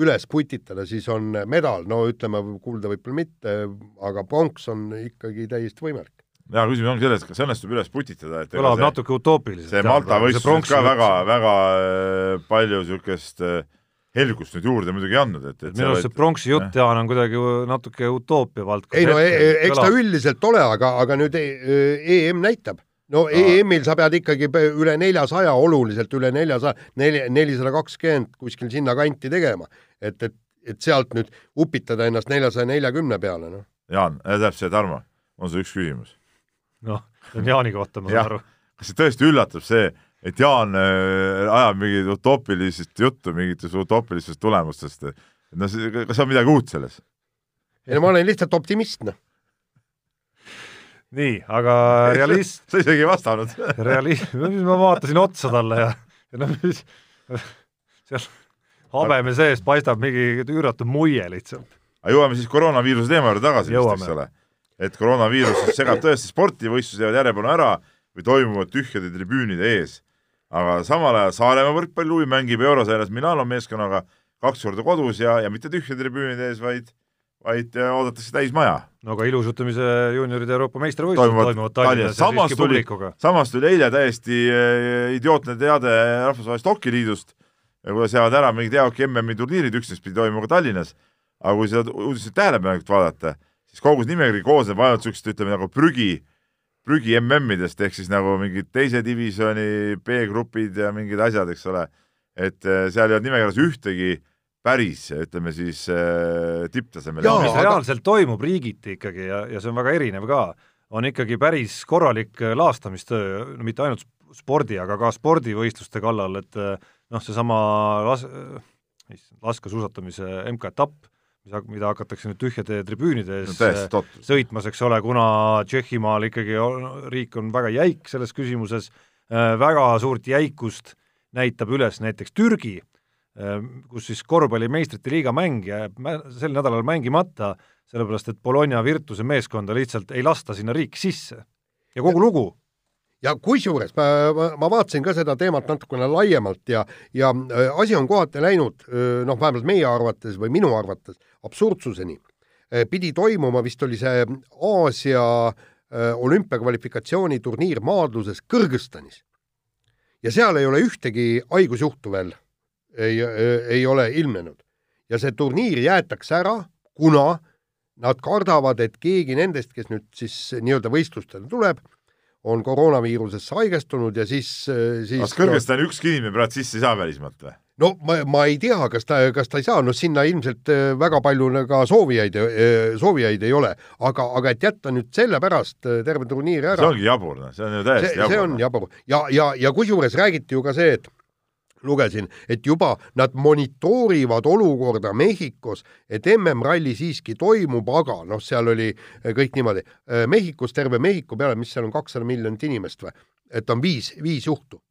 üles putitada, siis on medal, no ütleme, kulda võib-olla mitte, aga pronks on ikkagi täiesti võimalik. ja küsimus ongi selles, kas õnnestub üles putitada, et kõlab natuke utoopiliselt. see Malta võistluses ka väga, väga äh, palju niisugust äh, helgust nüüd juurde muidugi ei andnud, et, et minu arust see pronksi jutt, Jaan, on kuidagi natuke utoopia valdkond. ei no e e eks ta üldiselt ole, aga, aga nüüd e EM näitab. No. EM-il sa pead ikkagi üle neljasaja, oluliselt üle neljasaja, neli, nelisada kakskümmend kuskil sinnakanti tegema. et, et, et sealt nüüd upitada ennast neljasaja neljakümne peale, noh. Jaan, tähendab see, Tarmo, on sul üks küsimus. noh, see on Jaani kohta, ma saan aru. kas see tõesti üllatab see, et Jaan äh, ajab mingit utoopilist juttu mingitest utoopilistest tulemustest, et no see, kas on midagi uut selles? ei no ma olen lihtsalt optimist, noh. nii, aga realist, sa isegi ei vastanud. reali-, ma vaatasin otsa talle ja, ja noh, mis seal habeme sees paistab mingi üüratu muie lihtsalt. aga jõuame siis koroonaviiruse teema juurde tagasi vist, eks ole. et koroonaviirus segab tõesti sporti, võistlused jäävad järjepanu ära või toimuvad tühjade tribüünide ees. aga samal ajal Saaremaa võrkpalliklubi mängib eurosarjas Milano meeskonnaga kaks korda kodus ja, ja mitte tühjade tribüünide ees, vaid, vaid äh, oodatakse täismaja. No aga ilusutamise juunioride Euroopa meistrivõistlused toimuvad toimuvad Tallinnas ja siiski publikuga., samas tuli eile täiesti äh, idiootne teade Rahvusvahelisest Hokiliidust, kuidas jäävad ära mingid EOK MM-i turniirid, üksteist pidi toimuma ka Tallinnas, aga kui seda uudiseid tähelepanelikult vaadata, siis kogu see nimekiri koosneb ainult niisugust, ütleme nagu prügi, prügi MM-idest ehk siis nagu mingid teise divisjoni B-grupid ja mingid asjad, eks ole, et äh, seal ei olnud nimekirjas ühtegi päris, ütleme siis äh, tipptasemel Jaa, mis aga- reaalselt toimub riigiti ikkagi ja, ja see on väga erinev ka, on ikkagi päris korralik äh, laastamistöö, no mitte ainult sp- spordi, aga ka spordivõistluste kallal, et äh, noh, seesama las-, laskesuusatamise MK-etapp, mis, mida hakatakse nüüd tühjade tribüünide no, ees äh, totrus. sõitmas, eks ole, kuna Tšehhimaal ikkagi on, riik on väga jäik selles küsimuses äh,, väga suurt jäikust näitab üles näiteks Türgi äh,, kus siis korvpalli meistrite liiga mäng jääb sel nädalal mängimata, sellepärast et Bologna Virtuse meeskonda lihtsalt ei lasta sinna riiki sisse. ja kogu lugu, ja kusjuures ma, ma, ma vaatasin ka seda teemat natukene laiemalt ja, ja äh, asi on kohati läinud äh, noh, vähemalt meie arvates või minu arvates absurdsuseni. pidi toimuma, vist oli see Aasia äh, olümpiakvalifikatsiooniturniir maadluses Kõrgõzstanis. ja seal ei ole ühtegi haigusjuhtu veel, ei, ei ole ilmnenud. ja see turniir jäetakse ära, kuna nad kardavad, et keegi nendest, kes nüüd siis nii-öelda võistlustele tuleb, on koroonaviirusesse haigestunud ja siis, siis kas Kõrgõzstani ükski inimene praegu sisse ei saa välismaalt või? no ma, ma ei tea, kas ta, kas ta ei saa, no sinna ilmselt väga palju ka soovijaid, soovijaid ei ole, aga, aga et jätta nüüd sellepärast terve turniir see ära, ongi jabur, noh, see on ju see täiesti, see jabur. on jabur ja, ja, ja kusjuures räägiti ju ka see, et lugesin, et juba nad monitoorivad olukorda Mehhikos, et MM-ralli siiski toimub, aga noh, seal oli eh, kõik niimoodi, Mehhikos terve Mehhiko peale, mis seal on kakssada miljonit inimest või, et on viis, viis juhtu.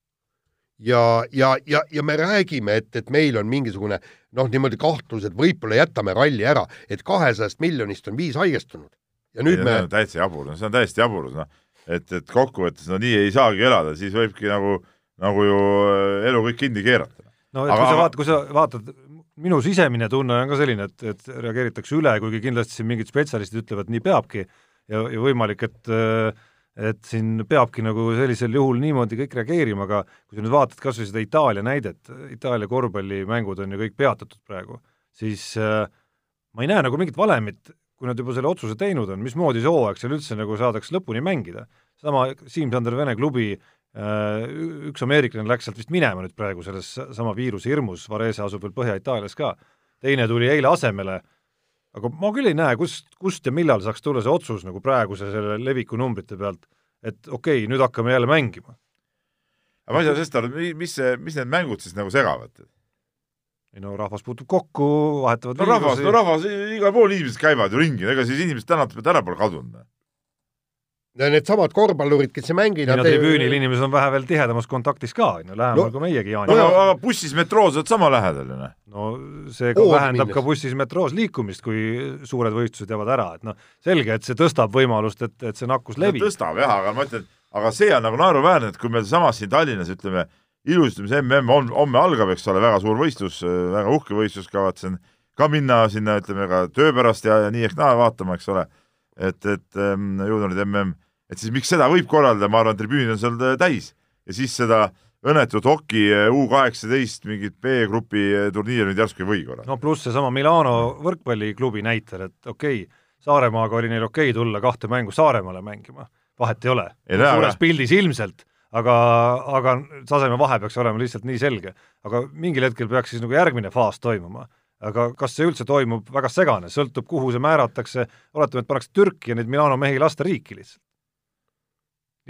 ja, ja, ja, ja me räägime, et, et meil on mingisugune noh, niimoodi kahtlus, et võib-olla jätame ralli ära, et kahesajast miljonist on viis haigestunud. ja nüüd ei, me on täitsa jabur, no see on täiesti jabur, noh. et, et kokkuvõttes no nii ei saagi elada, siis võibki nagu, nagu ju äh, elu kõik kinni keerata. no et Aga- kui sa vaatad, kui sa vaatad, minu sisemine tunne on ka selline, et, et reageeritakse üle, kuigi kindlasti siin mingid spetsialistid ütlevad, nii peabki ja, ja võimalik, et et siin peabki nagu sellisel juhul niimoodi kõik reageerima, aga kui sa nüüd vaatad kas või seda Itaalia näidet, Itaalia korvpallimängud on ju kõik peatatud praegu, siis äh, ma ei näe nagu mingit valemit, kui nad juba selle otsuse teinud on, mismoodi see hooaeg seal üldse nagu saadakse lõpuni mängida. sama Siim-Sander Vene klubi äh, üks ameeriklane läks sealt vist minema nüüd praegu selles sama viiruse hirmus, Varese asub veel Põhja-Itaalias ka, teine tuli eile asemele, aga ma küll ei näe, kust, kust ja millal saaks tulla see otsus nagu praeguse selle leviku numbrite pealt, et okei okay,, nüüd hakkame jälle mängima. aga ma ei saa sellest aru, mis see, mis need mängud siis nagu segavad? ei no rahvas puutub kokku, vahetavad no rahvas, no rahvas, igal pool inimesed käivad ju ringi, ega siis inimesed tänavate pealt ära pole kadunud. Ja needsamad korvpallurid, kes ei mängi, ja tribüünil inimesed on vähe veel tihedamas kontaktis ka, on ju, lähemal No- no, kui meiegi, Jaan. aga, aga bussis, metroos oled sama lähedal ju noh. no see ka vähendab minnes. ka bussis metroos liikumist, kui suured võistlused jäävad ära, et noh, selge, et see tõstab võimalust, et, et see nakkus levib. tõstab jah, aga ma ütlen, aga see on nagu naeruväärne, et kui meil samas siin Tallinnas ütleme, ilustamise MM on, homme algab, eks ole, väga suur võistlus, väga uhke võistlus, kavatsen ka minna sinna, ütleme ka töö pärast ja, ja nii ehk naa vaatama, eks ole. Et, et ähm, juunioride MM, et siis miks seda võib korraldada, ma arvan, tribüünid on seal äh, täis ja siis seda õnnetut hoki U kaheksateist mingit B-grupi äh, turniiri nüüd järsku ei või korraldada. no pluss seesama Milano võrkpalliklubi näitel, et okei okay,, Saaremaaga oli neil okei okay tulla kahte mängu Saaremaale mängima, vahet ei ole. Suures pildis ilmselt, aga, aga taseme vahe peaks olema lihtsalt nii selge. aga mingil hetkel peaks siis nagu järgmine faas toimuma. Aga kas see üldse toimub, väga segane, sõltub, kuhu see määratakse, oletame, et pannakse Türki ja neid Milano mehi ei lasta riiki lihtsalt.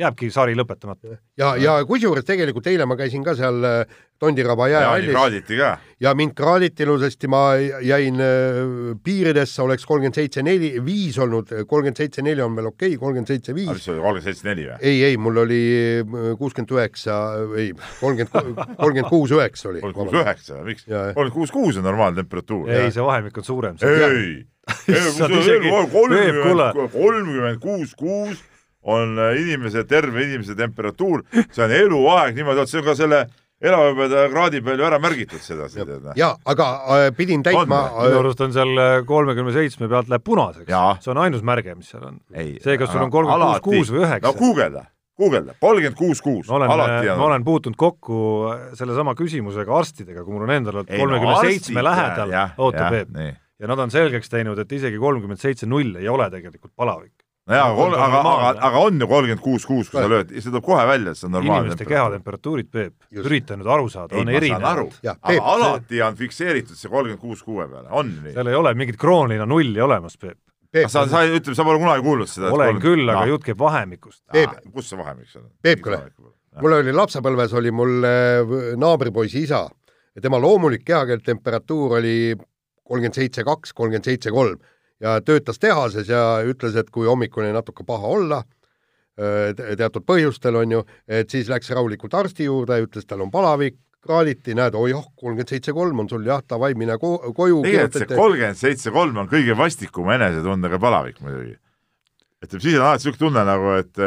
Jääbki sari lõpetamata. ja, ja kusjuures tegelikult eile ma käisin ka seal äh, Tondiraba jäähallis kraaditi ka. ja mind kraaditi ilusasti, ma jäin äh, piiridesse, oleks kolmkümmend seitse neli, viis olnud, kolmkümmend seitse neli on veel okei okay,, kolmkümmend seitse viis. mis oli, kolmkümmend seitse neli või? ei, ei, mul oli äh, kuuskümmend üheksa, ei, kolmkümmend, kolmkümmend kuus üheksa oli. kolmkümmend kuus üheksa, miks? Kolmkümmend kuus kuus on normaalne temperatuur. ei, see vahemik on suurem. ei, kuule. kolmkümmend kuus kuus on äh, inimese, terve inimese temperatuur, see on eluaeg niimoodi, see on ka selle elavhõbeda kraadi peal ju ära märgitud sedasi, ja aga äh, pidin täitma On minu arust on seal kolmekümne seitsme pealt läheb punaseks. See on ainus märge, mis seal on. ei, see, kas sul on kolmkümmend kuus kuus või üheksa. No guugelda, guugelda, kolmkümmend kuus kuus, ma olen, alati ma olen puutunud kokku sellesama küsimusega arstidega, kui mul on endal olnud kolmekümne seitsme lähedal, oota Peep, ja nad on selgeks teinud, et isegi kolmkümmend seitse null ei ole tegelikult palavik. No jaa, on aga, aga, normaalne. aga on ju kolmkümmend kuus kuus, kui sa lööd, see tuleb kohe välja, et see on normaalne inimeste kehatemperatuurid, Peep, Just. ürita nüüd aru saada, on erinevad., aga Peep, alati on fikseeritud see kolmkümmend kuus kuue peale, on nii? seal ei ole mingit kroonina nulli olemas, Peep. Peep, sa, sa ütleme, sa pole kunagi kuulnud seda? olen küll, aga jutt käib vahemikust. Peep. kus see vahemik seal on? Peep, kuule. mul oli lapsepõlves oli mul äh, naabripoisi isa ja tema loomulik kehakeeltemperatuur oli kolmkümmend seitse kaks, kolmkümmend seitse kolm ja töötas tehases ja ütles, et kui hommikul oli natuke paha olla, te- teatud põhjustel on ju, et siis läks rahulikult arsti juurde ja ütles, tal on palavik, kraaditi, näed, oi jah, kolmkümmend seitse kolm on sul jah, davai, mine ko koju. tegelikult see kolmkümmend seitse kolm on kõige vastikuma enesetundega palavik muidugi. et siis on alati niisugune tunne nagu, et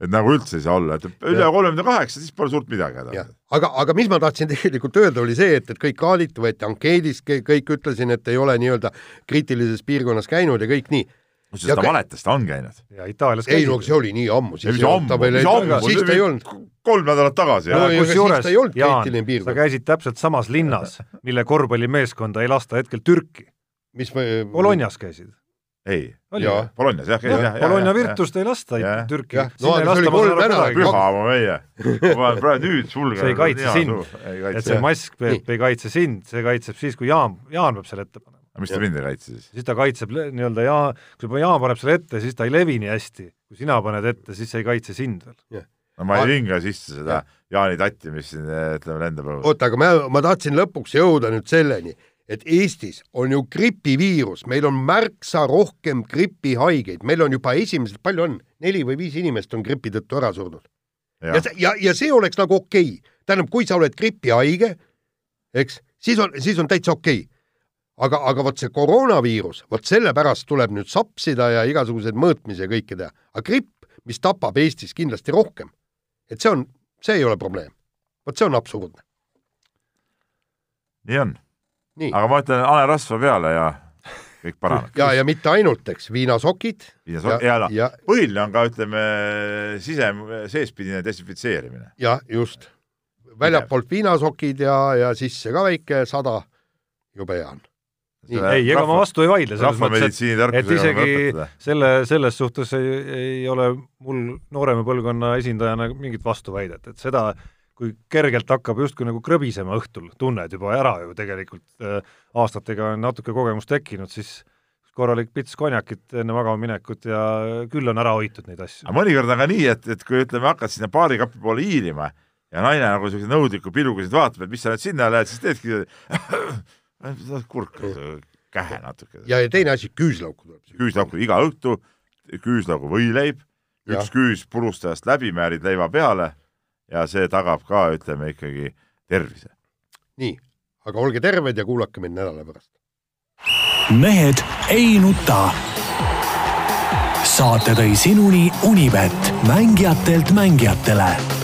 et nagu üldse ei saa olla, et üle kolmekümne kaheksa, siis pole suurt midagi häda., aga, aga mis ma tahtsin tegelikult öelda, oli see, et, et kõik kraaditi, võeti ankeedis, kõik ütlesin, et ei ole nii-öelda kriitilises piirkonnas käinud ja kõik nii. kusjuures Ja ta valetas, ta on käinud. ja Itaalias ei no see oli nii ammu, ei, siis mis ammu, mis ammu, siis ta ei olnud. kolm nädalat tagasi. No kusjuures, siis ta ei olnud Jaan, kriitiline piirkond. sa käisid täpselt samas linnas, mille korvpallimeeskonda ei lasta hetkel Türki. mis me Bolognas käisid. Ei, või? Bolognas jah, käis jah, jah. Bologna Virtust ei lasta Jah. Türki. Jah. No aga see oli kolm nädalat. püha mu meie. ma panen praegu nüüd sulgen. see ei kaitse sind. et see mask, Peep, ei kaitse sind, see kaitseb siis, kui Jaan, Jaan peab selle ette panema. mis ta mind ei kaitse siis? siis ta kaitseb nii-öelda Jaan, kui Jaan paneb selle ette, siis ta ei levi nii hästi. kui sina paned ette, siis see ei kaitse sind veel. no ma ei hinga sisse seda Jaani tatti, mis siin ütleme lendab oota, aga ma, ma tahtsin lõpuks jõuda nüüd selleni, et Eestis on ju gripiviirus, meil on märksa rohkem gripihaigeid, meil on juba esimesed, palju on, neli või viis inimest on gripi tõttu ära surnud. ja, see- ja, ja see oleks nagu okei okay. tähendab, kui sa oled gripihaige, eks, siis on, siis on täitsa okei okay. aga, aga vot see koroonaviirus, vot sellepärast tuleb nüüd sapsida ja igasuguseid mõõtmisi ja kõike teha. aga gripp, mis tapab Eestis kindlasti rohkem, et see on, see ei ole probleem. vot see on absurdne. nii on. Aga ma ütlen hanerasva peale ja kõik paraneb. ja, ja mitte ainult, eks, viinasokid. viinasokid ja, ja, ja põhiline on ka, ütleme, sise, seespidine desinfitseerimine. jah, just. väljapoolt viinasokid ja, ja sisse ka väike sada, jube hea on. ei, ega ma vastu ei vaidle, selles mõttes, et, et isegi selle, selles suhtes ei, ei ole mul noorema põlvkonna esindajana mingit vastuväidet, et seda kui kergelt hakkab justkui nagu krõbisema õhtul, tunned juba ära ju tegelikult äh, aastatega on natuke kogemust tekkinud, siis korralik pits konjakit enne magama minekut ja küll on ära hoitud neid asju. aga mõnikord on ka nii, et, et kui ütleme, hakkad sinna baarikapi poole hiilima ja naine nagu niisuguse nõudliku pilguga sind vaatab, et mis sa nüüd sinna lähed, siis teedki kurk kähe natuke. ja, ja teine asi, küüslauku tuleb. küüslauku iga õhtu, küüslaugu võileib, üks küüs purustajast läbi, määrid leiva peale ja see tagab ka, ütleme ikkagi tervise. nii, aga olge terved ja kuulake mind nädala pärast. mehed ei nuta. saate tõi sinuni Unibet, mängijatelt mängijatele